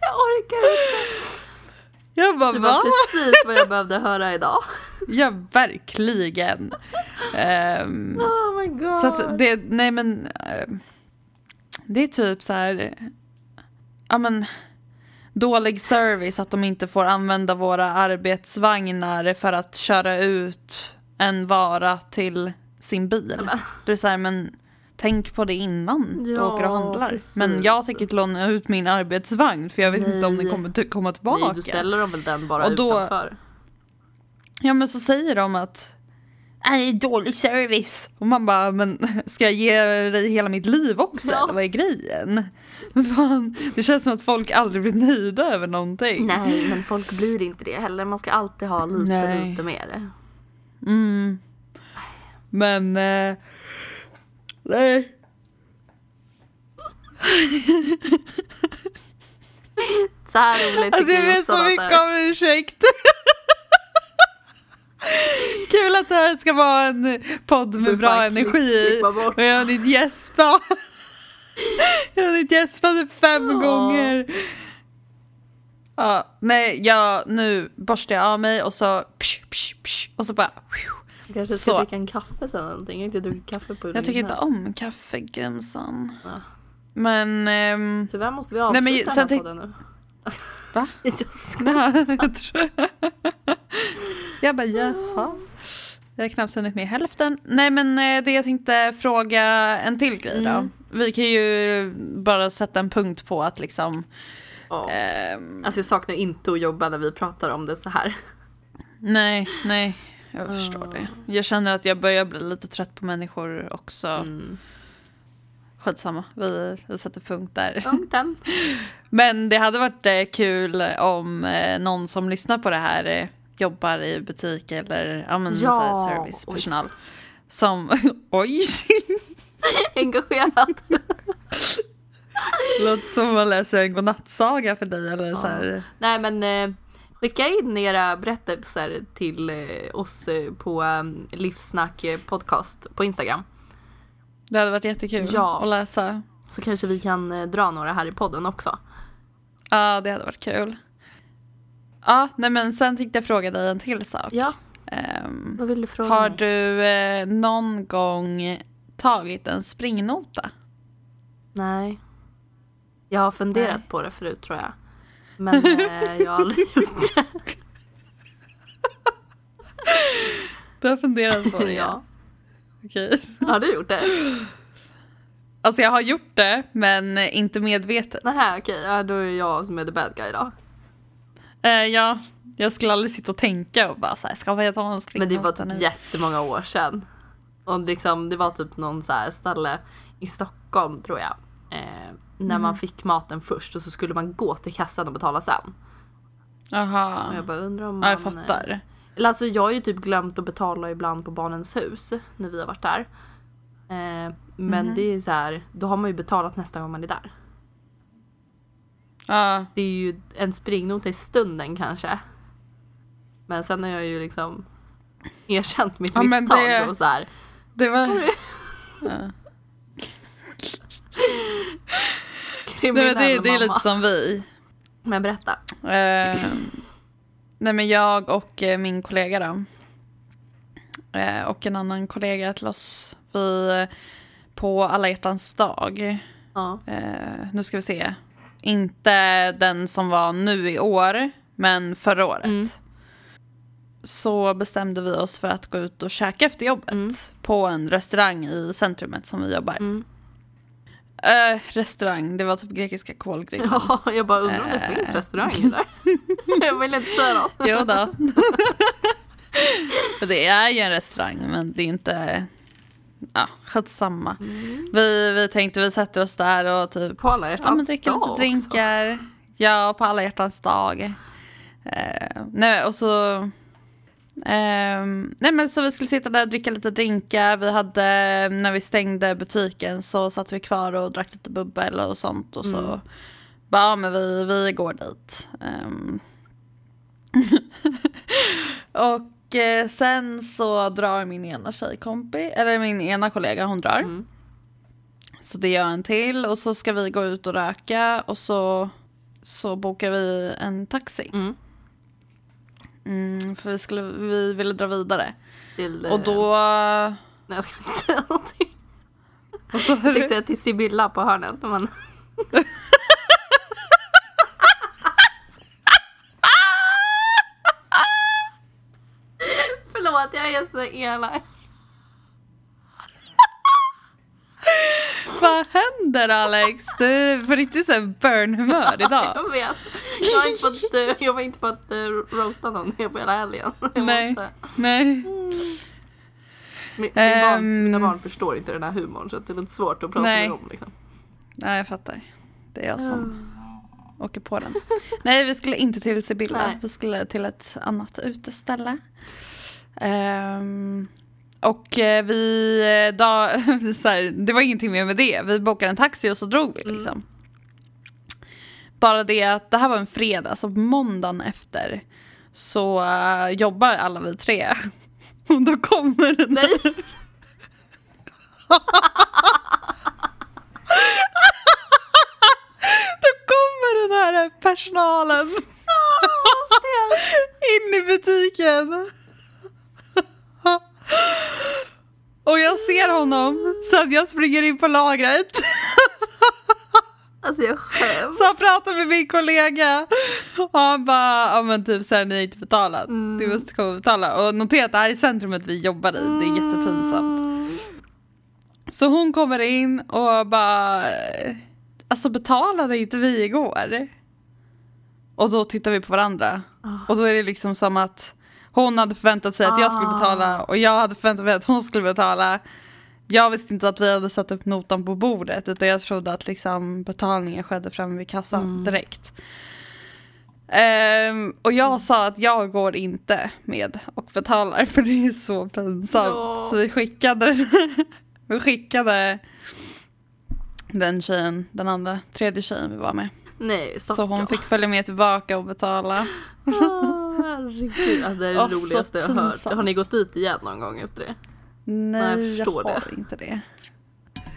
Speaker 1: Jag orkar inte.
Speaker 2: Jag bara
Speaker 1: Det
Speaker 2: va?
Speaker 1: var precis vad jag behövde höra idag.
Speaker 2: Ja, verkligen. Ehm,
Speaker 1: Oh my god.
Speaker 2: så att det, nej men, ehm, det är typ så här, ja men, dålig service att de inte får använda våra arbetsvagnar för att köra ut en vara till sin bil. Det är så här, men tänk på det innan du
Speaker 1: Ja,
Speaker 2: åker och handlar.
Speaker 1: precis.
Speaker 2: Men jag tänker inte låna ut min arbetsvagn för jag vet inte om den
Speaker 1: Nej.
Speaker 2: kommer komma tillbaka.
Speaker 1: Nej, du ställer dem väl den bara
Speaker 2: Och då-
Speaker 1: utanför?
Speaker 2: Ja men så säger de att "Äh, det är dålig service. Och man bara, men ska jag ge dig hela mitt liv också
Speaker 1: Ja.
Speaker 2: eller vad är grejen? Fan, det känns som att folk aldrig blir nöjda över någonting.
Speaker 1: Nej, men folk blir inte det heller. Man ska alltid ha lite,
Speaker 2: Nej.
Speaker 1: lite mer.
Speaker 2: Mm. Men, eh, nej.
Speaker 1: Så här roligt
Speaker 2: Alltså jag ber så mycket om ursäkt. Kul att det här ska vara en podd med bra
Speaker 1: klick-
Speaker 2: energi.
Speaker 1: bort.
Speaker 2: Och jag har hunnit gäspa. Jag har hunnit gäspa typ fem
Speaker 1: Ja.
Speaker 2: gånger. Ja, nej, jag, nu borstar jag av mig och så psh, psh, psh, och så bara
Speaker 1: Jag kanske ska
Speaker 2: Så.
Speaker 1: dricka en kaffe sen eller någonting. Jag har inte druckit kaffe på
Speaker 2: Jag tycker inte om kaffe, Gumsan.
Speaker 1: Ja.
Speaker 2: Men... ehm,
Speaker 1: Tyvärr måste vi
Speaker 2: Nej,
Speaker 1: avsluta
Speaker 2: men
Speaker 1: den här podden nu.
Speaker 2: Va?
Speaker 1: Jag skojar.
Speaker 2: nej, jag bara jaha. Jag har knappt hunnit med hälften. Nej men eh, det jag tänkte fråga en till grej då.
Speaker 1: Mm.
Speaker 2: Vi kan ju bara sätta en punkt på att liksom...
Speaker 1: Ja.
Speaker 2: ehm,
Speaker 1: Alltså jag saknar inte att jobba när vi pratar om det så här.
Speaker 2: nej, nej. Jag
Speaker 1: Ja.
Speaker 2: förstår det. Jag känner att jag börjar bli lite trött på människor också.
Speaker 1: Mm.
Speaker 2: Skitsamma, vi, vi sätter punkt där.
Speaker 1: Punkten.
Speaker 2: Men det hade varit eh, kul om eh, någon som lyssnar på det här eh, jobbar i butik eller ja, men,
Speaker 1: Ja,
Speaker 2: servicepersonal. Som, oj,
Speaker 1: Engagerad.
Speaker 2: låter som man läser en godnattsaga för dig eller så här.
Speaker 1: Nej men skicka in era berättelser till eh, oss eh, på eh, Livsnack eh, podcast på Instagram.
Speaker 2: Det hade varit jättekul
Speaker 1: Ja.
Speaker 2: att läsa.
Speaker 1: Så kanske vi kan dra några här i podden också.
Speaker 2: Ja, det hade varit kul. Ja, nej men sen tänkte jag fråga dig en till sak.
Speaker 1: Ja,
Speaker 2: Ehm,
Speaker 1: vad vill du fråga
Speaker 2: har
Speaker 1: mig?
Speaker 2: du eh, någon gång tagit en springnota?
Speaker 1: Nej. Jag har funderat
Speaker 2: Nej.
Speaker 1: på det förut tror jag. Men eh, jag har aldrig gjort det.
Speaker 2: Du har funderat på det?
Speaker 1: ja.
Speaker 2: Okej.
Speaker 1: Har du gjort det?
Speaker 2: Alltså jag har gjort det, men inte medvetet.
Speaker 1: Nej okej, ja, då är jag som är the bad guy då.
Speaker 2: Eh, ja, jag skulle aldrig sitta och tänka och bara så här, ska vi ta en
Speaker 1: Men
Speaker 2: springnota
Speaker 1: det var typ
Speaker 2: nu?
Speaker 1: jättemånga år sedan. Och liksom, det var typ någon så här ställe i Stockholm tror jag. Eh, när
Speaker 2: Mm.
Speaker 1: man fick maten först och så skulle man gå till kassan och betala sen.
Speaker 2: Jaha,
Speaker 1: Och jag bara undrar om man...
Speaker 2: ja, jag fattar.
Speaker 1: Eller alltså jag har ju typ glömt att betala ibland på Barnens hus när vi har varit där. Eh, men
Speaker 2: Mhm.
Speaker 1: det är så här, då har man ju betalat nästa gång man är där.
Speaker 2: Ja,
Speaker 1: Det är ju en springnota i stunden kanske. Men sen har jag ju liksom erkänt mitt
Speaker 2: Ja,
Speaker 1: misstag
Speaker 2: det-
Speaker 1: och så här.
Speaker 2: det var... Ja. Nej,
Speaker 1: Kriminell
Speaker 2: men det, det är
Speaker 1: mamma.
Speaker 2: lite som vi.
Speaker 1: Men berätta.
Speaker 2: Eh, nej men jag och eh, min kollega då. Eh, och en annan kollega till oss. Vi eh, på alla hjärtans dag.
Speaker 1: Ja.
Speaker 2: Eh, nu ska vi se. Inte den som var nu i år, men förra året.
Speaker 1: Mm.
Speaker 2: Så bestämde vi oss för att gå ut och käka efter jobbet.
Speaker 1: Mm.
Speaker 2: På en restaurang i centrumet som vi jobbar.
Speaker 1: Mm.
Speaker 2: Eh, restaurang, det var typ grekiska kolgrillen.
Speaker 1: ja, jag bara undrar om det
Speaker 2: Eh.
Speaker 1: finns restauranger där. jag vill inte säga något.
Speaker 2: Jo då. Det är ju en restaurang men det är inte, ja skitsamma.
Speaker 1: Mm.
Speaker 2: Vi, vi tänkte vi sätter oss där och typ
Speaker 1: På alla
Speaker 2: ja, men
Speaker 1: hjärtans
Speaker 2: dricker lite
Speaker 1: också.
Speaker 2: drinkar. Ja, på alla hjärtans dag. Eh, nej, och så... ehm, nej men så vi skulle sitta där och dricka lite drinkar. Vi hade, när vi stängde butiken så satt vi kvar och drack lite bubbel och sånt. Och så
Speaker 1: Mm.
Speaker 2: bara, ja men vi, vi går dit. Ehm. och eh, sen så drar min ena tjejkompis, eller min ena kollega, hon drar.
Speaker 1: Mm.
Speaker 2: Så det gör en till och så ska vi gå ut och röka och så, så bokar vi en taxi.
Speaker 1: Mm.
Speaker 2: Mm, för vi, skulle, vi ville dra vidare.
Speaker 1: Till,
Speaker 2: Och då...
Speaker 1: Nej jag ska inte säga någonting. Jag tänkte säga till Sibylla på hörnet. Men... Förlåt jag är så elak.
Speaker 2: Vad händer Alex? Du är på riktigt så här burn-humör idag.
Speaker 1: Jag vet. Jag har inte fått, eh, jag var inte fått uh, roasta någon på hela helgen. Jag
Speaker 2: Nej.
Speaker 1: Måste.
Speaker 2: Nej.
Speaker 1: Min, min barn,
Speaker 2: Ehm.
Speaker 1: mina barn förstår inte den här humorn så det är lite svårt att prata
Speaker 2: Nej.
Speaker 1: med dem. Liksom.
Speaker 2: Nej, jag fattar. Det är jag som åker på den. Nej, vi skulle inte till Sibylla. Vi skulle till ett annat uteställe. Ehm, och eh, vi, eh, då, så här, det var ingenting mer med det. Vi bokade en taxi och så drog vi
Speaker 1: Mm.
Speaker 2: liksom. Bara det att det här var en fredag, så måndagen efter så eh, jobbar alla vi tre. Och då kommer den
Speaker 1: Nej!
Speaker 2: Då kommer den här personalen in i butiken. Och jag ser honom så att jag springer in på lagret.
Speaker 1: Alltså jag skäms.
Speaker 2: Så han pratar med min kollega och han bara, ja men typ såhär ni har inte betalat,
Speaker 1: Mm.
Speaker 2: du måste komma och betala. Och notera att det här är centrumet vi jobbar i, det är jättepinsamt.
Speaker 1: Mm.
Speaker 2: Så hon kommer in och bara, alltså betalade inte vi igår? Och då tittar vi på varandra. Och då är det liksom som att hon hade förväntat sig att jag skulle betala och jag hade förväntat mig att hon skulle betala. Jag visste inte att vi hade satt upp notan på bordet utan jag trodde att liksom betalningen skedde framme vid kassan direkt. Ehm, och jag sa att jag går inte med och betalar för det är så pinsamt.
Speaker 1: Ja.
Speaker 2: Så vi skickade, vi skickade den tjejen, den andra, tredje tjejen vi var med.
Speaker 1: Nej,
Speaker 2: Så hon fick följa med tillbaka och betala.
Speaker 1: Ah, herregud, alltså det är det
Speaker 2: så
Speaker 1: roligaste jag har hört. Har ni gått dit igen någon gång efter det?
Speaker 2: Nej,
Speaker 1: jag
Speaker 2: jag,
Speaker 1: förstår
Speaker 2: har inte det.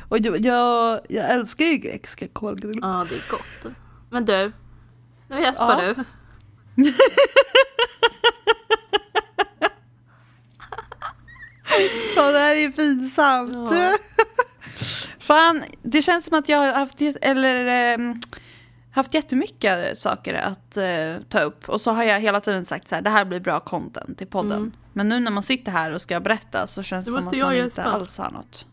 Speaker 2: Och jag, jag, jag älskar ju grekiska kolgrill.
Speaker 1: Ja, det är gott. Men du, nu gäspar
Speaker 2: Ja.
Speaker 1: du.
Speaker 2: Ja, det här är pinsamt.
Speaker 1: Ja.
Speaker 2: Fan, det känns som att jag har haft, eller, ehm, haft jättemycket saker att eh, ta upp. Och så har jag hela tiden sagt så här, det här blir bra content i podden.
Speaker 1: Mm.
Speaker 2: Men nu när man sitter här och ska berätta så känns det som att man inte alls har något.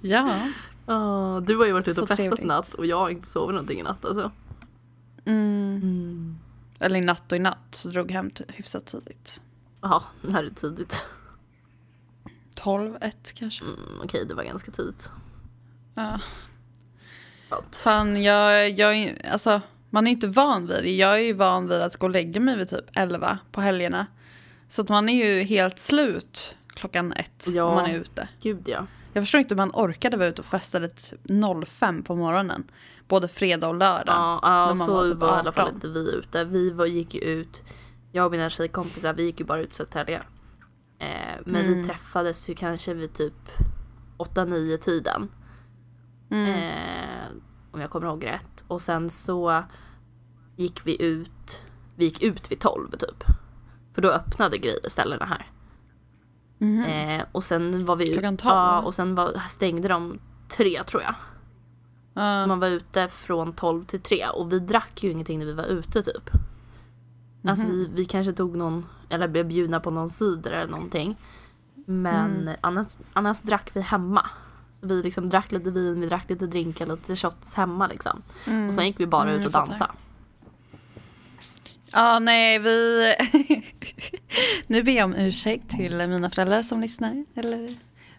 Speaker 2: Ja.
Speaker 1: Ah, du har ju varit ute och
Speaker 2: Så
Speaker 1: festat i natt och jag har inte sovit någonting i natt alltså.
Speaker 2: Mm. Eller i natt och i natt så drog hem hyfsat tidigt.
Speaker 1: Jaha, det här är tidigt.
Speaker 2: 12, 1 kanske.
Speaker 1: Mm, Okej, det var ganska tidigt.
Speaker 2: Ja.
Speaker 1: Skönt.
Speaker 2: Fan, jag, jag alltså man är inte van vid det. Jag är ju van vid att gå och lägga mig vid typ 11 på helgerna. Så att man är ju helt slut klockan ett
Speaker 1: Ja.
Speaker 2: om man är ute.
Speaker 1: Gud ja.
Speaker 2: Jag förstår inte hur man orkade vara ute och festa typ 05 på morgonen. Både fredag och lördag.
Speaker 1: Ja, ja så
Speaker 2: var
Speaker 1: var,
Speaker 2: typ
Speaker 1: i alla fall
Speaker 2: 18.
Speaker 1: inte vi ute. Vi var, gick ju ut, jag och mina tjejkompisar, vi gick ju bara ut Södertälje. Eh, men
Speaker 2: Mm.
Speaker 1: vi träffades ju kanske vid typ 8-9 tiden.
Speaker 2: Mm.
Speaker 1: Eh, om jag kommer ihåg rätt. Och sen så gick vi ut, vi gick ut vid 12 typ. För då öppnade grejer ställena här.
Speaker 2: Mhm.
Speaker 1: Eh, och sen var vi
Speaker 2: Klockan
Speaker 1: ut,
Speaker 2: 12?
Speaker 1: ja, och sen var, stängde de tre tror jag.
Speaker 2: Ja.
Speaker 1: Man var ute från 12 till 3 och vi drack ju ingenting när vi var ute typ. Alltså vi, vi kanske tog någon, eller blev bjudna på någon cider eller någonting. Men annars, annars drack vi hemma. Så vi liksom drack lite vin, vi drack lite drinkar, lite shots hemma liksom.
Speaker 2: Mm.
Speaker 1: Och sen gick vi bara
Speaker 2: Mm,
Speaker 1: ut och dansa.
Speaker 2: Ja, nej, vi... nu ber jag om ursäkt till mina föräldrar som lyssnar. Eller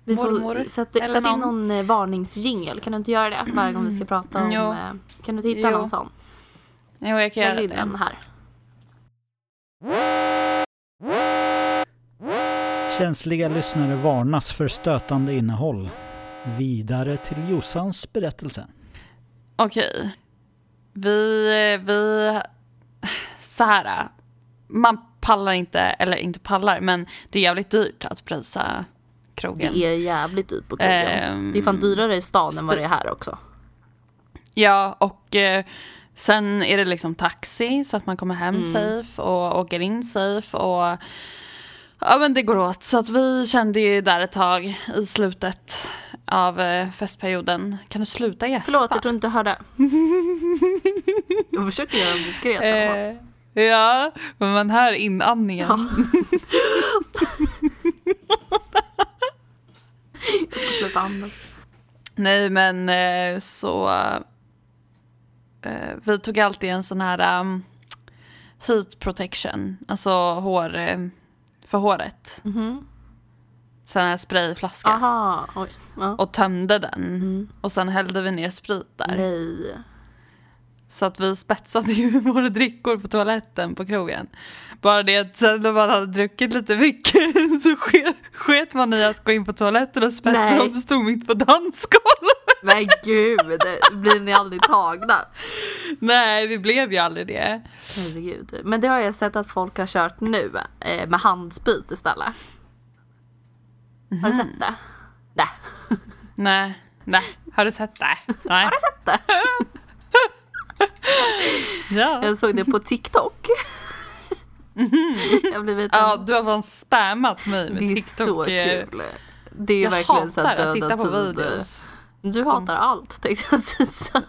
Speaker 1: Vi
Speaker 2: mormor.
Speaker 1: får sätt,
Speaker 2: eller
Speaker 1: sätt in
Speaker 2: någon.
Speaker 1: någon eh, varningsjingel, kan du inte göra det varje gång vi ska prata om...
Speaker 2: Jo.
Speaker 1: Eh, kan du hitta
Speaker 2: Jo.
Speaker 1: någon sån?
Speaker 2: Jo, jag kan
Speaker 1: Lägg
Speaker 2: göra
Speaker 1: in en
Speaker 2: det.
Speaker 1: här.
Speaker 3: Känsliga lyssnare varnas för stötande innehåll. Vidare till Jossans berättelse.
Speaker 2: Okej. Vi, vi... Så här. Man pallar inte, eller inte pallar, men det är jävligt dyrt att prisa krogen.
Speaker 1: Det är jävligt dyrt på krogen.
Speaker 2: Ehm,
Speaker 1: det är fan dyrare i stan än vad det är här också.
Speaker 2: Ja, och eh, sen är det liksom taxi så att man kommer hem
Speaker 1: Mm.
Speaker 2: safe och åker in safe och ja men det går åt. Så att vi kände ju där ett tag i slutet av eh, festperioden. Kan du sluta gäspa?
Speaker 1: Förlåt, jag tror inte jag hörde. Jag försöker göra dem diskret. i alla fall.
Speaker 2: Eh, ja, men man hör inandningen.
Speaker 1: Ja. jag ska sluta andas.
Speaker 2: Nej men eh, så vi tog alltid en sån här um, heat protection, alltså hår eh, för håret.
Speaker 1: Mhm.
Speaker 2: Sån här sprayflaska.
Speaker 1: Aha. Ja.
Speaker 2: Och tömde den.
Speaker 1: Mhm.
Speaker 2: Och sen hällde vi ner sprit där.
Speaker 1: Nej.
Speaker 2: Så att vi spetsade ju våra drickor på toaletten på krogen. Bara det att sen när man hade druckit lite mycket så sket, sket man i att gå in på toaletten och spetsa om det stod mitt på dansgolvet.
Speaker 1: Men gud, blir ni aldrig tagna?
Speaker 2: Nej, vi blev ju aldrig det.
Speaker 1: Herregud. Men det har jag sett att folk har kört nu eh, med handsprit istället. Har du sett det? Nej.
Speaker 2: Nej, nej. Har du sett det? Nej.
Speaker 1: Har du sett det?
Speaker 2: Ja.
Speaker 1: Jag såg det på TikTok. Jag har blivit
Speaker 2: ja, du har fan spammat mig med
Speaker 1: Det är
Speaker 2: TikTok.
Speaker 1: så
Speaker 2: eh,
Speaker 1: kul. Det är
Speaker 2: Jag
Speaker 1: verkligen så
Speaker 2: att
Speaker 1: döda
Speaker 2: titta på videos.
Speaker 1: Du
Speaker 2: Som-
Speaker 1: hatar allt tänkte jag säga.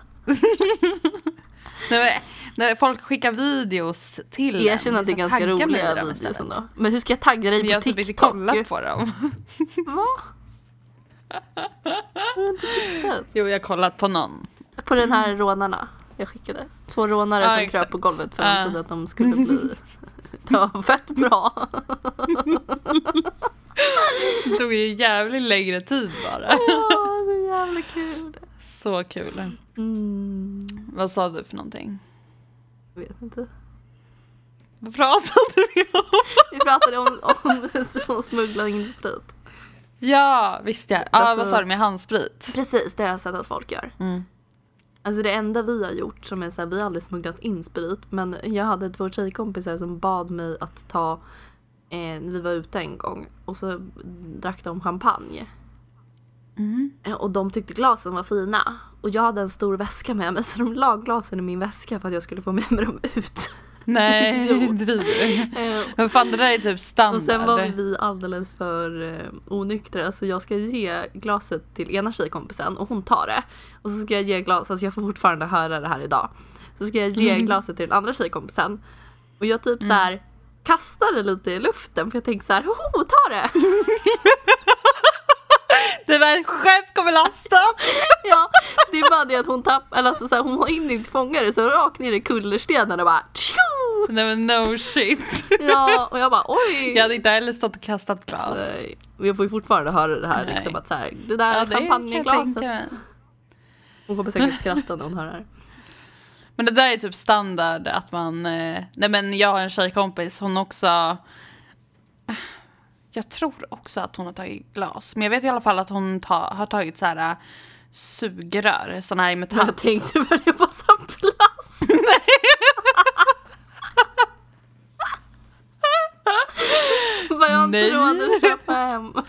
Speaker 2: När folk skickar videos till
Speaker 1: Jag känner att det är
Speaker 2: så
Speaker 1: ganska roliga videos ändå. Men hur ska jag tagga dig på
Speaker 2: jag har typ inte
Speaker 1: TikTok?
Speaker 2: kollat på dem.
Speaker 1: Va? Har du inte tittat?
Speaker 2: Jo, jag har kollat på någon.
Speaker 1: På den här rånarna jag skickade. Två rånare
Speaker 2: Ja,
Speaker 1: som
Speaker 2: exakt.
Speaker 1: kröp på golvet för
Speaker 2: Ja.
Speaker 1: de trodde att de skulle bli... Det var fett bra.
Speaker 2: Det tog ju jävligt längre tid bara.
Speaker 1: Ja, så jävla kul.
Speaker 2: Så kul.
Speaker 1: Mm,
Speaker 2: Vad sa du för någonting?
Speaker 1: jag vet inte.
Speaker 2: Vad pratade vi om?
Speaker 1: Vi pratade om, om, om smuggla in sprit.
Speaker 2: Ja, visst ja.
Speaker 1: Alltså-
Speaker 2: vad sa du med handsprit?
Speaker 1: Precis, det har jag sett att folk gör.
Speaker 2: Mm.
Speaker 1: Alltså det enda vi har gjort som är så här, vi har aldrig smugglat in sprit men jag hade två tjejkompisar som bad mig att ta, eh, vi var ute en gång och så drack de champagne.
Speaker 2: Mm.
Speaker 1: Eh, Och de tyckte glasen var fina. Och jag hade en stor väska med mig så de la glasen i min väska för att jag skulle få med mig dem ut.
Speaker 2: Nej, driver?
Speaker 1: Eh,
Speaker 2: Men fan det där är typ standard.
Speaker 1: Och sen var vi alldeles för eh, onyktra så jag ska ge glaset till ena tjejkompisen och hon tar det. Och så ska jag ge glaset, alltså jag får fortfarande höra det här idag. Så ska jag ge
Speaker 2: Mm.
Speaker 1: glaset till den andra tjejkompisen. Och jag typ så här kastar det lite i luften för jag tänker så här, hoho ta det!
Speaker 2: Det var en skepp kommer lasta!
Speaker 1: ja, det är bara det att hon tappar, eller alltså så här, hon hinner inte fånga det så rakt ner i kullerstenen och bara tjo!
Speaker 2: Nej men no shit.
Speaker 1: Ja, och jag bara oj!
Speaker 2: Jag hade inte heller stått och kastat glas.
Speaker 1: Nej. Och jag får ju fortfarande höra det här
Speaker 2: Nej.
Speaker 1: liksom att så här, det där
Speaker 2: Ja,
Speaker 1: champagneglaset. Hon kommer säkert skratta när hon hör det här.
Speaker 2: Men det där är typ standard att man, eh, nej men jag har en tjejkompis, hon också, jag tror också att hon har tagit glas. Men jag vet i alla fall att hon ta, har tagit så här äh, sugrör, sådana här i metall.
Speaker 1: jag tänkte väl det var så plast. Vad jag har inte
Speaker 2: Nej.
Speaker 1: råd att köpa hem.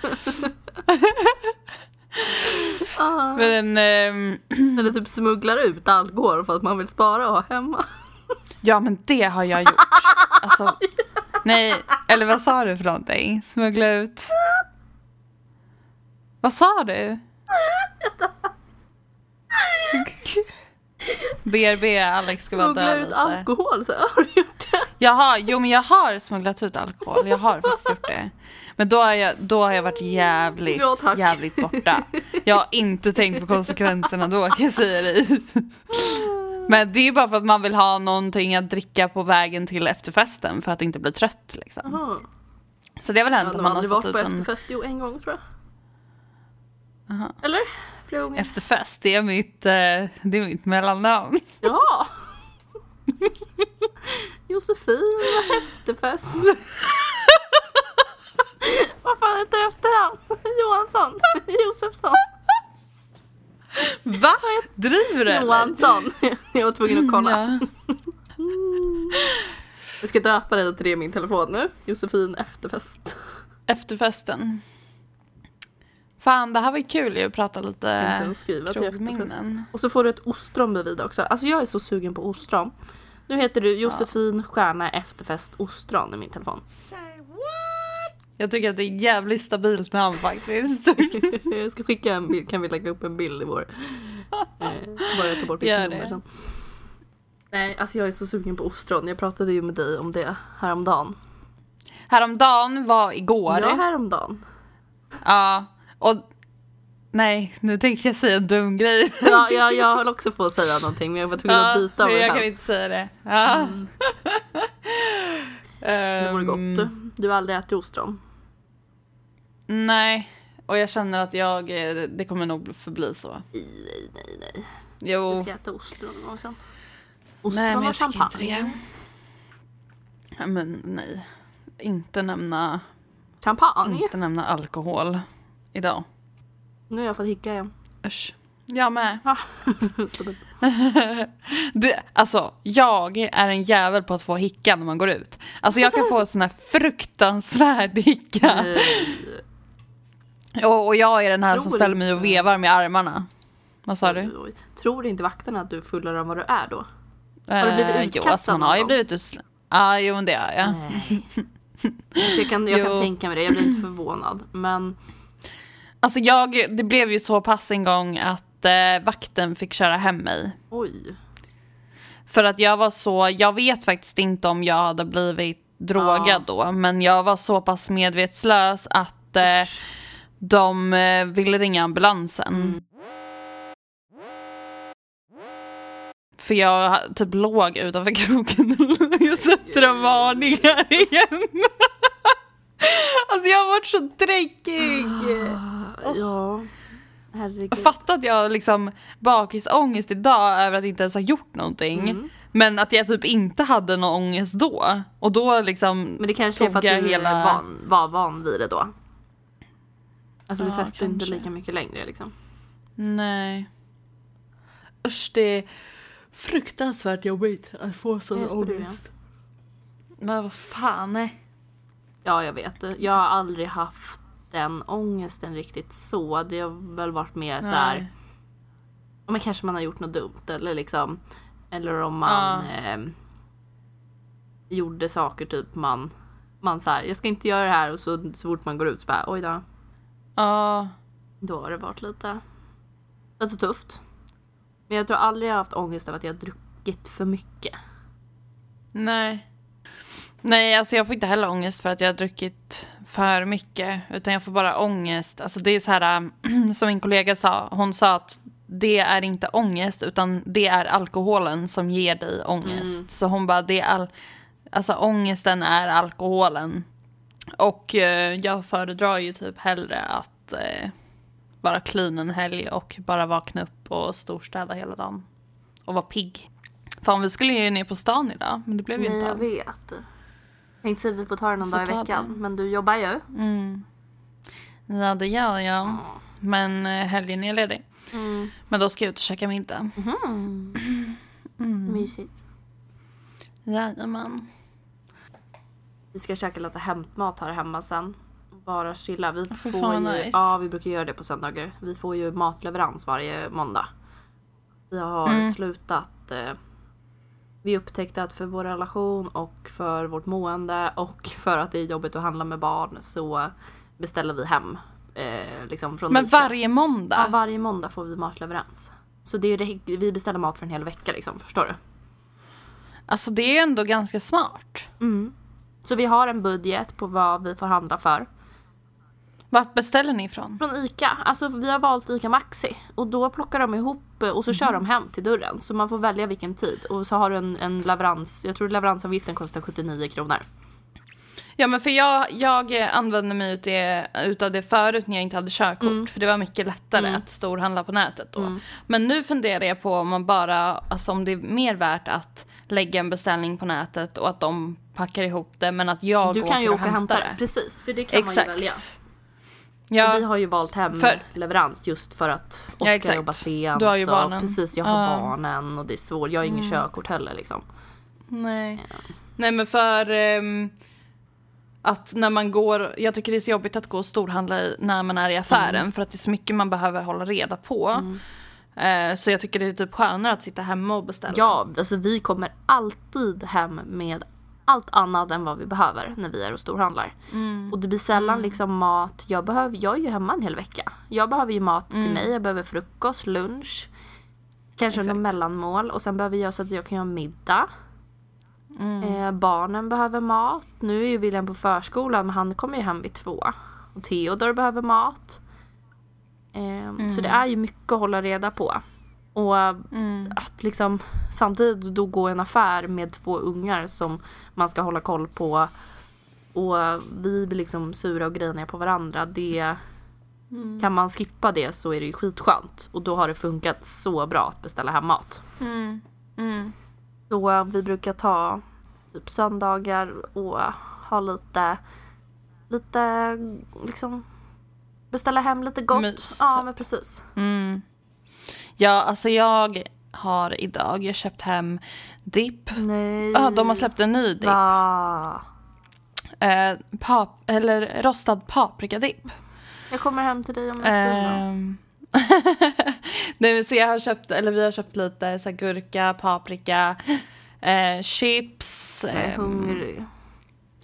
Speaker 1: ah.
Speaker 2: Men, ehm,
Speaker 1: Eller typ smugglar ut alkohol för att man vill spara och ha hemma.
Speaker 2: ja men det har jag gjort. Alltså, nej, eller vad sa du för någonting? Smuggla ut? Vad sa du? BRB, Alex ska vara
Speaker 1: Smuggla
Speaker 2: död
Speaker 1: ut
Speaker 2: lite.
Speaker 1: alkohol så har du gjort det.
Speaker 2: Jag har, jo men jag har smugglat ut alkohol, jag har faktiskt gjort det. Men då har jag, då har jag varit jävligt,
Speaker 1: Ja,
Speaker 2: jävligt borta. Jag har inte tänkt på konsekvenserna då kan jag säga dig. Men det är bara för att man vill ha någonting att dricka på vägen till efterfesten för att inte bli trött liksom.
Speaker 1: Jaha.
Speaker 2: Så det har väl hänt
Speaker 1: har
Speaker 2: om man har fått ut en
Speaker 1: efterfest. Jo, en gång tror jag.
Speaker 2: Aha.
Speaker 1: Eller? Flera gånger.
Speaker 2: efterfest. Det är mitt, eh, det är mitt mellannamn.
Speaker 1: Ja! Josefin efterfest. Vad fan heter du efternamn? Johansson? Josefsson?
Speaker 2: Va? Driver du?
Speaker 1: Johansson. Jag var tvungen att kolla.
Speaker 2: Ja.
Speaker 1: Jag ska döpa dig till det i min telefon nu. Josefin efterfest.
Speaker 2: Efterfesten. Fan, det här var ju kul ju att prata lite krogminnen.
Speaker 1: Och så får du ett ostron bredvid också. Alltså jag är så sugen på ostron. Nu heter du Josefin Stjärna Efterfest Ostron i min telefon.
Speaker 2: Jag tycker att det är jävligt stabilt namn faktiskt.
Speaker 1: Jag ska skicka en bild, kan vi lägga upp en bild i vår... Eh, bara jag tar bort ditt
Speaker 2: Gör
Speaker 1: nummer sen. Nej, alltså jag är så sugen på ostron. Jag pratade ju med dig om det häromdagen.
Speaker 2: Häromdagen var igår.
Speaker 1: Ja, häromdagen.
Speaker 2: Ja, och nej, nu tänkte jag säga en dum grej.
Speaker 1: Ja, jag, jag höll också på att säga någonting men jag var tvungen att byta
Speaker 2: men
Speaker 1: vad
Speaker 2: jag kan inte säga det. Ja.
Speaker 1: Mm. Det vore
Speaker 2: Ehm,
Speaker 1: gott. Du har aldrig ätit ostron?
Speaker 2: Nej, och jag känner att jag, eh, det kommer nog förbli så.
Speaker 1: Nej, nej, nej.
Speaker 2: Jo,
Speaker 1: Jag ska äta ostron någon gång sen. Ostron
Speaker 2: nej men
Speaker 1: och
Speaker 2: jag inte
Speaker 1: champagne.
Speaker 2: det. Ja, men nej, inte nämna,
Speaker 1: Champagne?
Speaker 2: inte nämna alkohol idag.
Speaker 1: Nu har jag fått hicka igen.
Speaker 2: Usch. Jag med.
Speaker 1: Det-
Speaker 2: Det, alltså, jag är en jävel på att få hicka när man går ut. Alltså jag kan få en sån här fruktansvärd hicka.
Speaker 1: Nej.
Speaker 2: Och, och jag är den här som
Speaker 1: Tror
Speaker 2: ställer mig och vevar med armarna. Vad sa du?
Speaker 1: Tror inte vakterna att du är fullare än vad du är då? du blivit
Speaker 2: Eh,
Speaker 1: utkastad
Speaker 2: Jo, alltså man har ju blivit utslängd. Ja, jo men det har jag.
Speaker 1: Nej. Så jag kan, jag kan
Speaker 2: Jo.
Speaker 1: tänka mig det, jag blir inte förvånad. Men
Speaker 2: Alltså jag, det blev ju så pass en gång att eh, vakten fick köra hem mig.
Speaker 1: oj.
Speaker 2: För att jag var så, jag vet faktiskt inte om jag hade blivit drogad då, men jag var så pass medvetslös att eh, de eh, ville ringa ambulansen.
Speaker 1: Mm.
Speaker 2: För jag typ låg utanför kroken och jag sätter en varning här igen. alltså jag har varit så dräckig.
Speaker 1: Ah, Ja. Herregud.
Speaker 2: Jag fattar att jag har liksom bakisångest idag över att inte ens ha gjort någonting.
Speaker 1: Mm.
Speaker 2: Men att jag typ inte hade någon ångest då. Och då liksom
Speaker 1: Men det kanske är för att du
Speaker 2: hela-
Speaker 1: van, var van vid det då. Alltså du
Speaker 2: Ja,
Speaker 1: fäster inte lika mycket längre liksom.
Speaker 2: Nej. Usch det är fruktansvärt jobbigt att få sån ångest. Men vad fan nej.
Speaker 1: Ja, jag vet. Jag har aldrig haft den ångesten riktigt så. Det har väl varit mer så här. Men kanske man har gjort något dumt eller liksom. Eller om man
Speaker 2: Ja.
Speaker 1: eh, gjorde saker typ man. Man så här, jag ska inte göra det här och så, så fort man går ut så bara oj då.
Speaker 2: Ja.
Speaker 1: Då har det varit lite, lite tufft. Men jag tror aldrig jag har haft ångest över att jag har druckit för mycket.
Speaker 2: Nej. Nej, alltså jag får inte heller ångest för att jag har druckit för mycket. Utan jag får bara ångest. Alltså det är så här, äh, som min kollega sa. Hon sa att det är inte ångest utan det är alkoholen som ger dig ångest.
Speaker 1: Mm.
Speaker 2: Så hon bara, det är all, alltså ångesten är alkoholen. Och eh, jag föredrar ju typ hellre att eh, vara clean en helg och bara vakna upp och storstäda hela dagen. Och vara pigg. Fan vi skulle ju ner på stan idag men det blev ju
Speaker 1: Nej,
Speaker 2: inte
Speaker 1: jag
Speaker 2: av.
Speaker 1: vet. Tänkte säga att vi får ta det någon
Speaker 2: Får
Speaker 1: dag i veckan.
Speaker 2: det.
Speaker 1: Men du jobbar ju.
Speaker 2: Mm. Ja det gör jag. Men eh, helgen är ledig.
Speaker 1: Mm.
Speaker 2: Men då ska jag ut och käka middag.
Speaker 1: Mhm.
Speaker 2: Mm.
Speaker 1: Mysigt.
Speaker 2: Jajamän.
Speaker 1: Vi ska käka lite hämtmat här hemma sen. Bara chilla. Vi får
Speaker 2: fan,
Speaker 1: ju,
Speaker 2: nice.
Speaker 1: ja vi brukar göra det på söndagar. Vi får ju matleverans varje måndag. Vi har
Speaker 2: Mm.
Speaker 1: slutat. Eh, vi upptäckte att för vår relation och för vårt mående och för att det är jobbigt att handla med barn så beställer vi hem. Eh, liksom från
Speaker 2: Men
Speaker 1: Ica.
Speaker 2: varje måndag?
Speaker 1: Ja, varje måndag får vi matleverans. Så det är, det- vi beställer mat för en hel vecka liksom, förstår du?
Speaker 2: Alltså det är ändå ganska smart.
Speaker 1: Mm. Så vi har en budget på vad vi får handla för.
Speaker 2: Vart beställer ni ifrån?
Speaker 1: Från ICA. Alltså vi har valt ICA Maxi. Och då plockar de ihop eh, och så kör de hem till dörren. Så man får välja vilken tid. Och så har du en, en leverans. Jag tror leveransavgiften kostar 79 kronor.
Speaker 2: Ja men för jag, jag eh, använde mig ut det, utav det förut när jag inte hade körkort.
Speaker 1: Mm.
Speaker 2: För det var mycket lättare
Speaker 1: Mm.
Speaker 2: att storhandla på nätet då.
Speaker 1: Mm.
Speaker 2: Men nu funderar jag på om man bara, alltså om det är mer värt att lägga en beställning på nätet och att de packar ihop det men att jag
Speaker 1: Du
Speaker 2: åker
Speaker 1: kan ju
Speaker 2: och
Speaker 1: åka och hämta det. Precis, för det kan man ju välja.
Speaker 2: Exakt.
Speaker 1: Och vi
Speaker 2: Ja,
Speaker 1: har ju valt hem
Speaker 2: För-
Speaker 1: leverans just för att
Speaker 2: Ja,
Speaker 1: Oskar
Speaker 2: exakt.
Speaker 1: jobbar sent.
Speaker 2: Du har ju
Speaker 1: och
Speaker 2: barnen.
Speaker 1: Precis, jag har
Speaker 2: Ja.
Speaker 1: barnen och det är svårt. Jag har ingen körkort heller liksom.
Speaker 2: nej. Nej men för ehm, att när man går, jag tycker det är så jobbigt att gå och storhandla i, när man är i affären för att det är så mycket man behöver hålla reda på.
Speaker 1: Mm.
Speaker 2: Eh, så jag tycker det är typ skönare att sitta hemma och beställa.
Speaker 1: Ja, alltså vi kommer alltid hem med allt annat än vad vi behöver när vi är och storhandlar.
Speaker 2: Mm.
Speaker 1: Och det blir sällan liksom mat. Jag, behöver, jag är ju hemma en hel vecka. Jag behöver ju mat till
Speaker 2: Mm.
Speaker 1: mig. Jag behöver frukost, lunch. Kanske något mellanmål. Och sen behöver jag så att jag kan göra middag.
Speaker 2: Mm.
Speaker 1: Eh, barnen behöver mat. Nu är ju William på förskolan men han kommer ju hem vid två. Och Theodor behöver mat. Eh, Så det är ju mycket att hålla reda på. Och
Speaker 2: Mm.
Speaker 1: att liksom samtidigt då gå en affär med två ungar som man ska hålla koll på och vi blir liksom sura och griniga på varandra. Det,
Speaker 2: Mm.
Speaker 1: Kan man skippa det så är det ju skitskönt. Och då har det funkat så bra att beställa hem mat.
Speaker 2: Mm. Mm.
Speaker 1: Så eh, vi brukar ta typ söndagar och ha lite, lite liksom beställa hem lite gott.
Speaker 2: Mys,
Speaker 1: ja men precis.
Speaker 2: Mm. Ja, alltså jag har idag jag köpt hem dipp.
Speaker 1: Nej.
Speaker 2: Ja, de har släppt en ny dipp.
Speaker 1: Va?
Speaker 2: Eh, pap- eller rostad paprikadipp.
Speaker 1: Jag kommer hem till dig om en stund.
Speaker 2: Ehm. Nej, men så jag har köpt, eller vi har köpt lite så gurka, paprika, eh, chips,
Speaker 1: Jag är
Speaker 2: ehm,
Speaker 1: hungrig.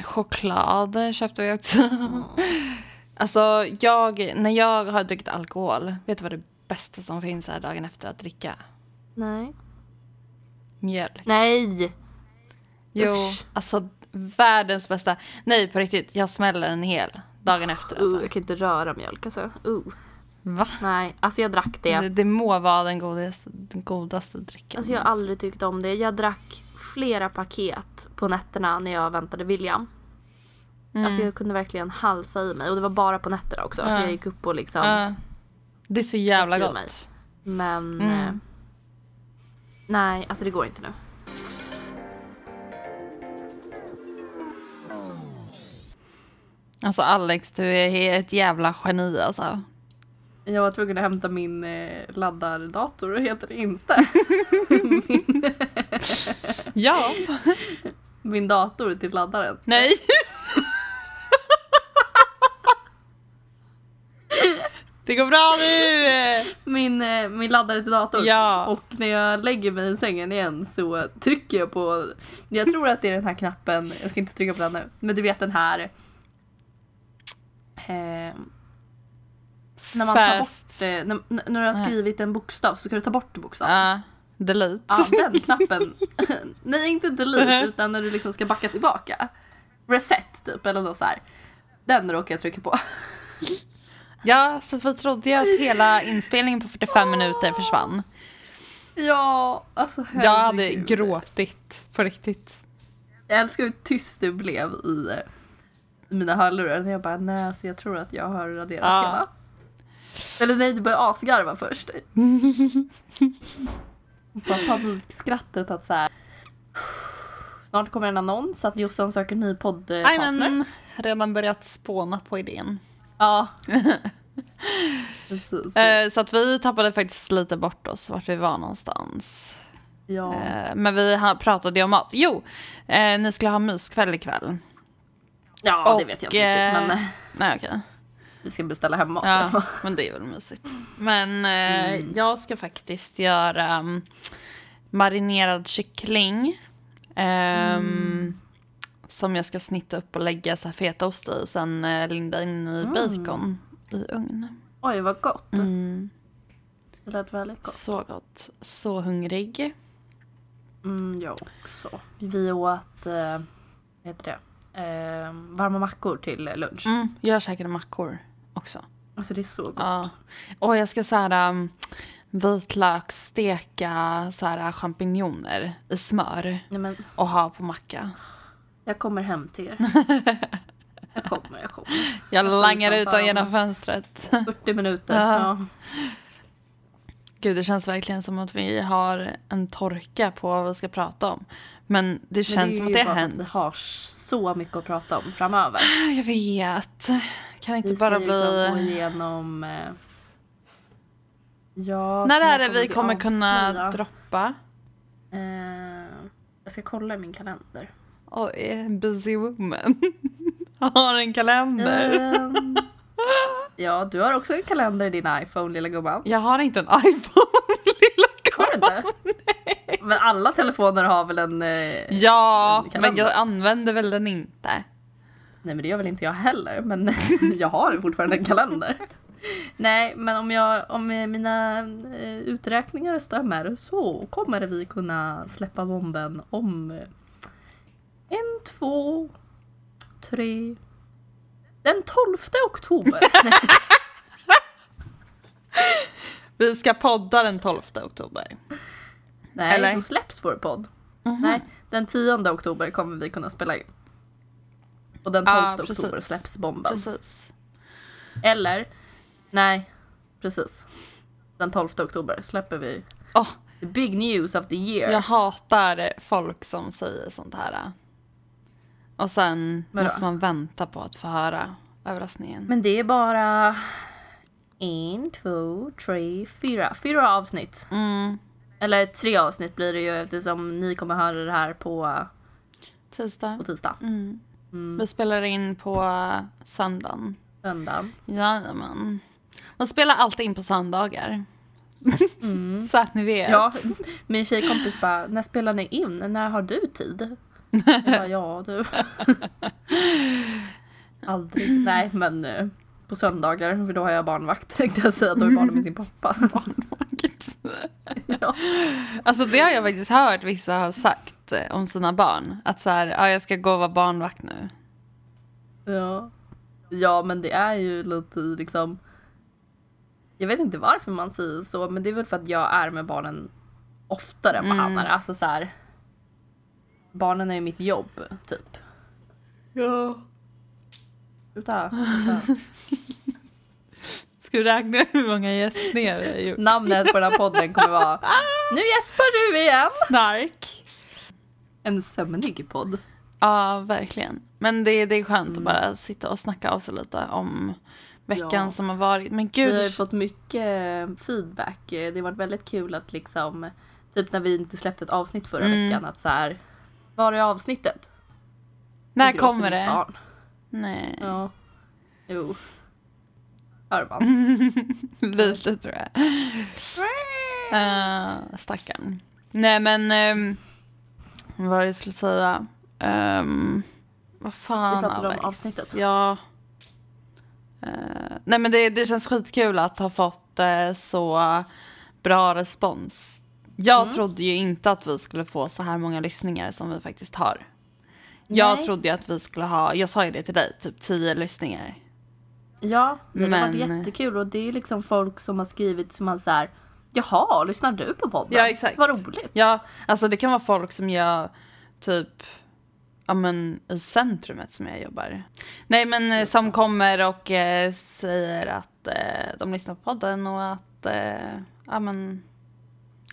Speaker 2: choklad köpte vi också. alltså jag, när jag har druckit alkohol, vet du vad det bästa som finns här dagen efter att dricka?
Speaker 1: Nej.
Speaker 2: Mjölk.
Speaker 1: Nej!
Speaker 2: Jo,
Speaker 1: Usch.
Speaker 2: alltså världens bästa. Nej på riktigt, jag smäller en hel dagen efter
Speaker 1: Uh,
Speaker 2: alltså.
Speaker 1: jag kan inte röra mjölk alltså. Uh.
Speaker 2: Va?
Speaker 1: Nej, alltså jag drack det.
Speaker 2: Det, det må vara den godaste, den godaste drycken.
Speaker 1: Alltså jag har aldrig tyckt om det. Jag drack flera paket på nätterna när jag väntade William.
Speaker 2: Mm.
Speaker 1: Alltså jag kunde verkligen halsa i mig och det var bara på nätterna också.
Speaker 2: Ja.
Speaker 1: Jag gick upp och liksom.
Speaker 2: Ja. det är så jävla gott.
Speaker 1: mig. Men
Speaker 2: Mm.
Speaker 1: eh, nej, alltså det går inte nu.
Speaker 2: Alltså Alex, du är ett jävla geni alltså.
Speaker 1: Jag var tvungen att hämta min eh, laddardator, heter det inte. min,
Speaker 2: Ja.
Speaker 1: min dator till laddaren.
Speaker 2: Nej. det går bra nu!
Speaker 1: Min, eh, min laddare till datorn.
Speaker 2: Ja.
Speaker 1: Och när jag lägger mig i sängen igen så trycker jag på, jag tror att det är den här knappen, jag ska inte trycka på den nu, men du vet den här eh, när man tar bort, eh, när, när du har skrivit en bokstav så ska du ta bort bokstaven.
Speaker 2: Ja, delete.
Speaker 1: Ja, den knappen. Nej, inte delete utan när du liksom ska backa tillbaka. Reset typ eller något så här. Den råkar jag trycka på.
Speaker 2: Ja, så vi trodde ju att hela inspelningen på 45 minuter försvann.
Speaker 1: Ja, alltså herregud.
Speaker 2: Jag hade gråtit på riktigt.
Speaker 1: Jag älskar hur tyst det blev i, mina hörlurar. Jag bara, nej alltså jag tror att jag har raderat
Speaker 2: Ja.
Speaker 1: hela. Eller nej, du började asgarva först. Bara panikskrattet att så här. Snart kommer en annons att Jossan söker ny
Speaker 2: Nej
Speaker 1: poddpartner.
Speaker 2: men, redan börjat spåna på idén.
Speaker 1: Ja. Precis.
Speaker 2: Eh, så att vi tappade faktiskt lite bort oss vart vi var någonstans.
Speaker 1: ja.
Speaker 2: Eh, men vi pratade ju om mat. Jo, eh, ni skulle ha myskväll ikväll.
Speaker 1: ja, det
Speaker 2: och,
Speaker 1: vet jag inte riktigt. Men
Speaker 2: Nej okej.
Speaker 1: vi ska beställa hem mat.
Speaker 2: Ja, men det är väl mysigt. Men
Speaker 1: Mm.
Speaker 2: jag ska faktiskt göra um, marinerad kyckling.
Speaker 1: Mm.
Speaker 2: Som jag ska snitta upp och lägga så här fetaost i och sen eh, linda in i
Speaker 1: Mm.
Speaker 2: bacon i ugn.
Speaker 1: Oj, vad gott.
Speaker 2: Mm,
Speaker 1: Det lät väldigt gott.
Speaker 2: så gott. Så hungrig.
Speaker 1: Mm, jag också. Vi åt, eh, vad heter det? Eh, varma mackor till lunch.
Speaker 2: Mm, jag käkade mackor också.
Speaker 1: Alltså det är så gott.
Speaker 2: Ja. Och jag ska så här um, vitlökssteka så här champinjoner i smör
Speaker 1: Nej, men
Speaker 2: och ha på macka.
Speaker 1: Jag kommer hem till er. Jag kommer, jag kommer.
Speaker 2: Jag
Speaker 1: Jag
Speaker 2: langar ut dem genom
Speaker 1: om-
Speaker 2: fönstret.
Speaker 1: 40 minuter.
Speaker 2: Ja.
Speaker 1: Ja.
Speaker 2: Gud, det känns verkligen som att vi har en torka på vad vi ska prata om. Men det
Speaker 1: Men
Speaker 2: känns
Speaker 1: är
Speaker 2: som att det
Speaker 1: bara
Speaker 2: har hänt.
Speaker 1: Vi har så mycket att prata om framöver.
Speaker 2: Jag vet. Kan inte
Speaker 1: Vi ska
Speaker 2: bara
Speaker 1: ju liksom gå
Speaker 2: bli...
Speaker 1: igenom... Eh, ja,
Speaker 2: När är det vi kommer kunna
Speaker 1: avslöja?
Speaker 2: droppa?
Speaker 1: Eh, jag ska kolla i min kalender.
Speaker 2: Oj, busy woman. har en kalender.
Speaker 1: Ehm, ja, du har också en kalender i din iPhone, lilla gumman.
Speaker 2: Jag har inte en iPhone, lilla
Speaker 1: Har du inte? Men alla telefoner har väl en... Eh,
Speaker 2: Ja,
Speaker 1: En
Speaker 2: men jag använder väl den inte.
Speaker 1: Nej men det gör väl inte jag heller, men jag har fortfarande en kalender. Nej, men om, jag, om mina eh, uträkningar stämmer så kommer vi kunna släppa bomben om en, två, tre... Den 12 oktober.
Speaker 2: Vi ska podda den 12 oktober.
Speaker 1: Nej
Speaker 2: Eller?
Speaker 1: då släpps vår podd.
Speaker 2: Mhm.
Speaker 1: Nej, den 10 oktober kommer vi kunna spela in. Och den 12
Speaker 2: Ja,
Speaker 1: oktober släpps bomben.
Speaker 2: Precis.
Speaker 1: Eller, nej, precis. Den 12 oktober släpper vi
Speaker 2: Åh,
Speaker 1: the big news of the year.
Speaker 2: jag hatar folk som säger sånt här. Och sen
Speaker 1: Vadå?
Speaker 2: måste man vänta på att få höra överraskningen.
Speaker 1: Men det är bara... en, två, tre, fyra. Fyra avsnitt.
Speaker 2: Mm.
Speaker 1: Eller tre avsnitt blir det ju eftersom ni kommer höra det här på,
Speaker 2: Tisdag.
Speaker 1: på tisdag.
Speaker 2: Mm.
Speaker 1: Mm.
Speaker 2: Vi spelar in på söndagen.
Speaker 1: Söndagen.
Speaker 2: Jajamän. Man spelar alltid in på söndagar.
Speaker 1: Mm.
Speaker 2: Så att ni vet.
Speaker 1: Ja, min tjejkompis bara, när spelar ni in? När har du tid? Bara, ja du. Aldrig. Nej men eh, på söndagar, för då har jag barnvakt tänkte jag säga. Då är barnen med sin pappa. ja.
Speaker 2: Alltså det har jag faktiskt hört vissa ha sagt eh, om sina barn. Att så här, ja jag ska gå och vara barnvakt nu.
Speaker 1: ja. Ja men det är ju lite liksom. Jag vet inte varför man säger så men det är väl för att jag är med barnen oftare än vad han är. Alltså så här. Barnen är ju mitt jobb typ.
Speaker 2: Ja.
Speaker 1: Sluta.
Speaker 2: Ska vi räkna hur många gästningar vi har gjort?
Speaker 1: Namnet på den här podden kommer vara Nu gäspar du igen!
Speaker 2: Snark.
Speaker 1: En sömnig podd.
Speaker 2: Ja, verkligen. Men det, det är skönt att bara sitta och snacka av sig lite om veckan
Speaker 1: Ja.
Speaker 2: som har varit. Men
Speaker 1: Vi
Speaker 2: gud,
Speaker 1: har ju fått mycket feedback. Det har varit väldigt kul att liksom Typ när vi inte släppte ett avsnitt förra
Speaker 2: Mm.
Speaker 1: veckan att så här Var är avsnittet?
Speaker 2: när kommer det?
Speaker 1: Barn.
Speaker 2: Nej,
Speaker 1: Ja. Jo. Hör man.
Speaker 2: lite tror jag. Uh, stackarn. Nej men, um, vad jag skulle säga? Um, vad fan
Speaker 1: Vi pratade om
Speaker 2: Alex?
Speaker 1: avsnittet.
Speaker 2: Ja. Eh, nej men det, det känns skitkul att ha fått eh, så bra respons. Jag
Speaker 1: Mm.
Speaker 2: trodde ju inte att vi skulle få så här många lyssningar som vi faktiskt har. Jag
Speaker 1: Nej.
Speaker 2: trodde ju att vi skulle ha, jag sa ju det till dig, typ 10 lyssningar.
Speaker 1: Ja, det har varit
Speaker 2: Men-
Speaker 1: jättekul och det är liksom folk som har skrivit som man så här Jaha, lyssnar du på podden?
Speaker 2: Ja, exakt.
Speaker 1: Vad roligt.
Speaker 2: Ja, alltså det kan vara folk som jag typ ja men i centrumet som jag jobbar. Nej men eh, som kommer och eh, säger att eh, de lyssnar på podden och att eh, ja men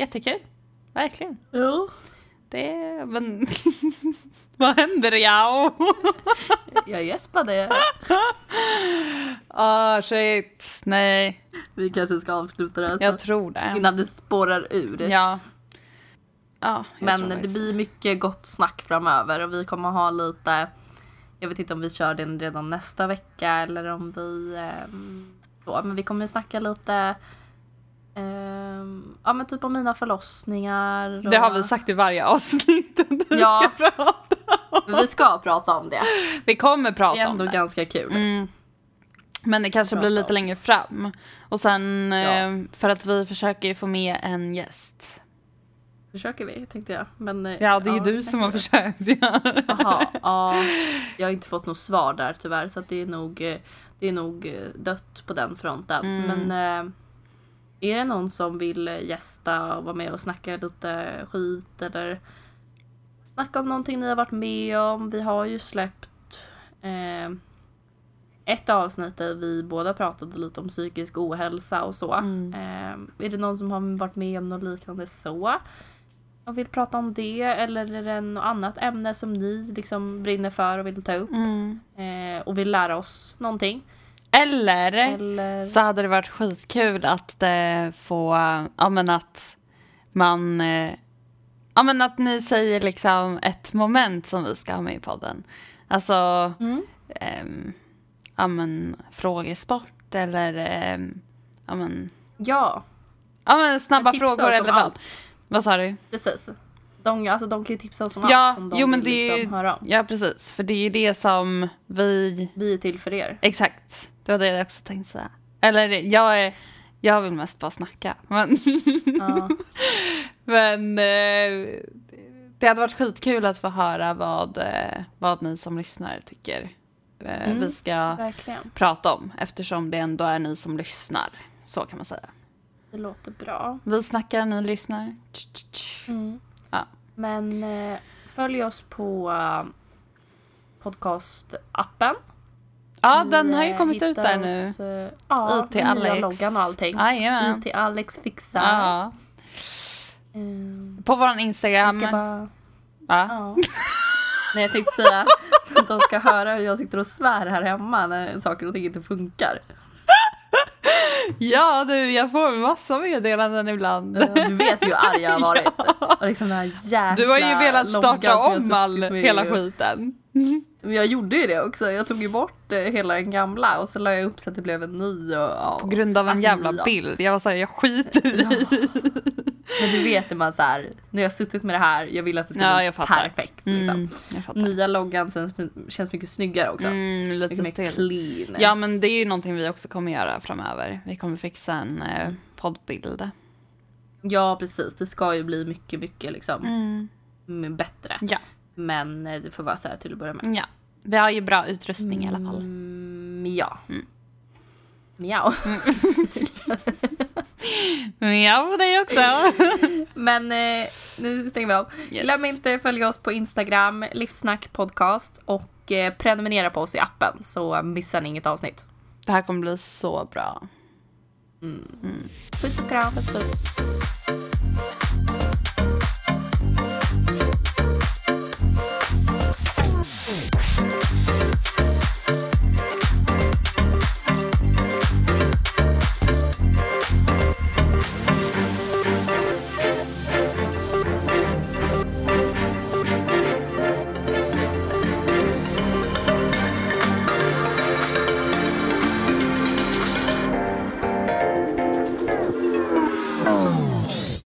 Speaker 2: jättekul. Verkligen.
Speaker 1: Ja.
Speaker 2: Det men vad händer ja?
Speaker 1: Jag gäspade.
Speaker 2: Ah shit. Nej,
Speaker 1: Vi kanske ska avsluta det här
Speaker 2: jag tror det.
Speaker 1: innan det spårar ur.
Speaker 2: Ja. Ja, jag
Speaker 1: Men det blir mycket gott snack framöver och vi kommer ha lite Jag vet inte om vi kör den redan nästa vecka eller om vi ehm, då, men vi kommer snacka lite ehm, Ja men typ om mina förlossningar. Och,
Speaker 2: Det har vi sagt i varje avsnitt. att vi
Speaker 1: Ja.
Speaker 2: ska prata.
Speaker 1: Men vi ska prata om det.
Speaker 2: Vi kommer
Speaker 1: Det
Speaker 2: prata
Speaker 1: är
Speaker 2: om
Speaker 1: ändå
Speaker 2: det.
Speaker 1: ganska kul.
Speaker 2: Mm. Men det kanske
Speaker 1: Prata
Speaker 2: blir lite
Speaker 1: om.
Speaker 2: längre fram. Och sen
Speaker 1: Ja.
Speaker 2: eh, för att vi försöker få med en gäst.
Speaker 1: Försöker vi tänkte jag. Men, eh,
Speaker 2: Ja, det är ju du
Speaker 1: det
Speaker 2: som har försökt.
Speaker 1: Jaha, ja. Jag har inte fått något svar där tyvärr så det är nog, eh, det är nog dött på den fronten.
Speaker 2: Mm.
Speaker 1: Men är det någon som vill eh, gästa och vara med och snacka lite skit eller snacka om någonting ni har varit med om. Vi har ju släppt eh, ett avsnitt där vi båda pratade lite om psykisk ohälsa och så.
Speaker 2: Mm.
Speaker 1: Eh, är det någon som har varit med om något liknande så? Och vill prata om det eller är det något annat ämne som ni liksom brinner för och vill ta upp
Speaker 2: Mm.
Speaker 1: eh, och vill lära oss någonting?
Speaker 2: Eller
Speaker 1: Eller...
Speaker 2: så hade det varit skitkul att eh, få, ja men att man, eh, ja men att ni säger liksom ett moment som vi ska ha med i podden. Alltså,
Speaker 1: Mm.
Speaker 2: ehm, ja men frågesport eller, ehm, ja men,
Speaker 1: Ja,
Speaker 2: ja men snabba frågor eller vad.
Speaker 1: allt.
Speaker 2: Vad sa du?
Speaker 1: Precis. De, alltså, de kan ju tipsa oss om
Speaker 2: Ja,
Speaker 1: allt som de
Speaker 2: jo, men
Speaker 1: vill
Speaker 2: är ju-
Speaker 1: liksom höra om.
Speaker 2: Ja precis, för det är ju det som vi,
Speaker 1: Vi är till för er.
Speaker 2: exakt, det var det jag också tänkte säga. Eller jag är, jag vill mest bara snacka. Men,
Speaker 1: Ja.
Speaker 2: men eh, det hade varit skitkul att få höra vad, eh, vad ni som lyssnar tycker eh,
Speaker 1: Mm.
Speaker 2: vi ska
Speaker 1: Verkligen.
Speaker 2: prata om. Eftersom det ändå är ni som lyssnar. Så kan man säga.
Speaker 1: Det låter bra.
Speaker 2: Vi snackar, ni lyssnar.
Speaker 1: Mm.
Speaker 2: Ja.
Speaker 1: Men följ oss på podcastappen.
Speaker 2: Ja, den har ju
Speaker 1: eh,
Speaker 2: kommit ut där nu.
Speaker 1: oss, eh, ja,
Speaker 2: IT
Speaker 1: med nya
Speaker 2: Alex.
Speaker 1: loggan och allting.
Speaker 2: Jajamän.
Speaker 1: IT Alex fixar.
Speaker 2: Ja.
Speaker 1: Eh,
Speaker 2: På vår
Speaker 1: jag
Speaker 2: Instagram.
Speaker 1: ska bara...
Speaker 2: Ja.
Speaker 1: Ja. Nej jag tänkte säga att de ska höra hur jag sitter och svär här hemma när saker och ting inte funkar.
Speaker 2: Ja du, jag får massa meddelanden ibland.
Speaker 1: Du vet ju hur arg jag har varit. Och liksom den här jäkla
Speaker 2: Du har ju velat starta
Speaker 1: jag
Speaker 2: om all, hela
Speaker 1: ju.
Speaker 2: skiten.
Speaker 1: Men jag gjorde ju det också. Jag tog ju bort eh, hela den gamla och så la jag upp så att det blev en ny. Och, ja.
Speaker 2: På grund av en
Speaker 1: Alltså,
Speaker 2: jävla
Speaker 1: ja.
Speaker 2: bild. Jag var såhär, jag skiter i.
Speaker 1: Men du vet när man så här, nu har jag suttit med det här, jag vill att det ska
Speaker 2: Ja,
Speaker 1: bli perfekt. Liksom.
Speaker 2: Mm.
Speaker 1: Nya loggan känns, känns mycket snyggare också.
Speaker 2: Mm, lite
Speaker 1: mycket mer clean.
Speaker 2: Ja men det är ju någonting vi också kommer göra framöver. Vi kommer fixa en eh, poddbild.
Speaker 1: ja precis, det ska ju bli mycket, mycket liksom mm, bättre.
Speaker 2: Ja.
Speaker 1: Men eh, det får vara så här till att börja med.
Speaker 2: ja. Vi har ju bra utrustning i alla fall.
Speaker 1: Mm, ja. Miau.
Speaker 2: Ja, på dig också.
Speaker 1: Men eh, nu stänger vi av.
Speaker 2: Yes.
Speaker 1: Glöm inte att följa oss på Instagram, Livsnack podcast och eh, prenumerera på oss i appen så missar ni inget avsnitt.
Speaker 2: Det här kommer bli så bra.
Speaker 1: Puss och kram.
Speaker 2: Puss puss.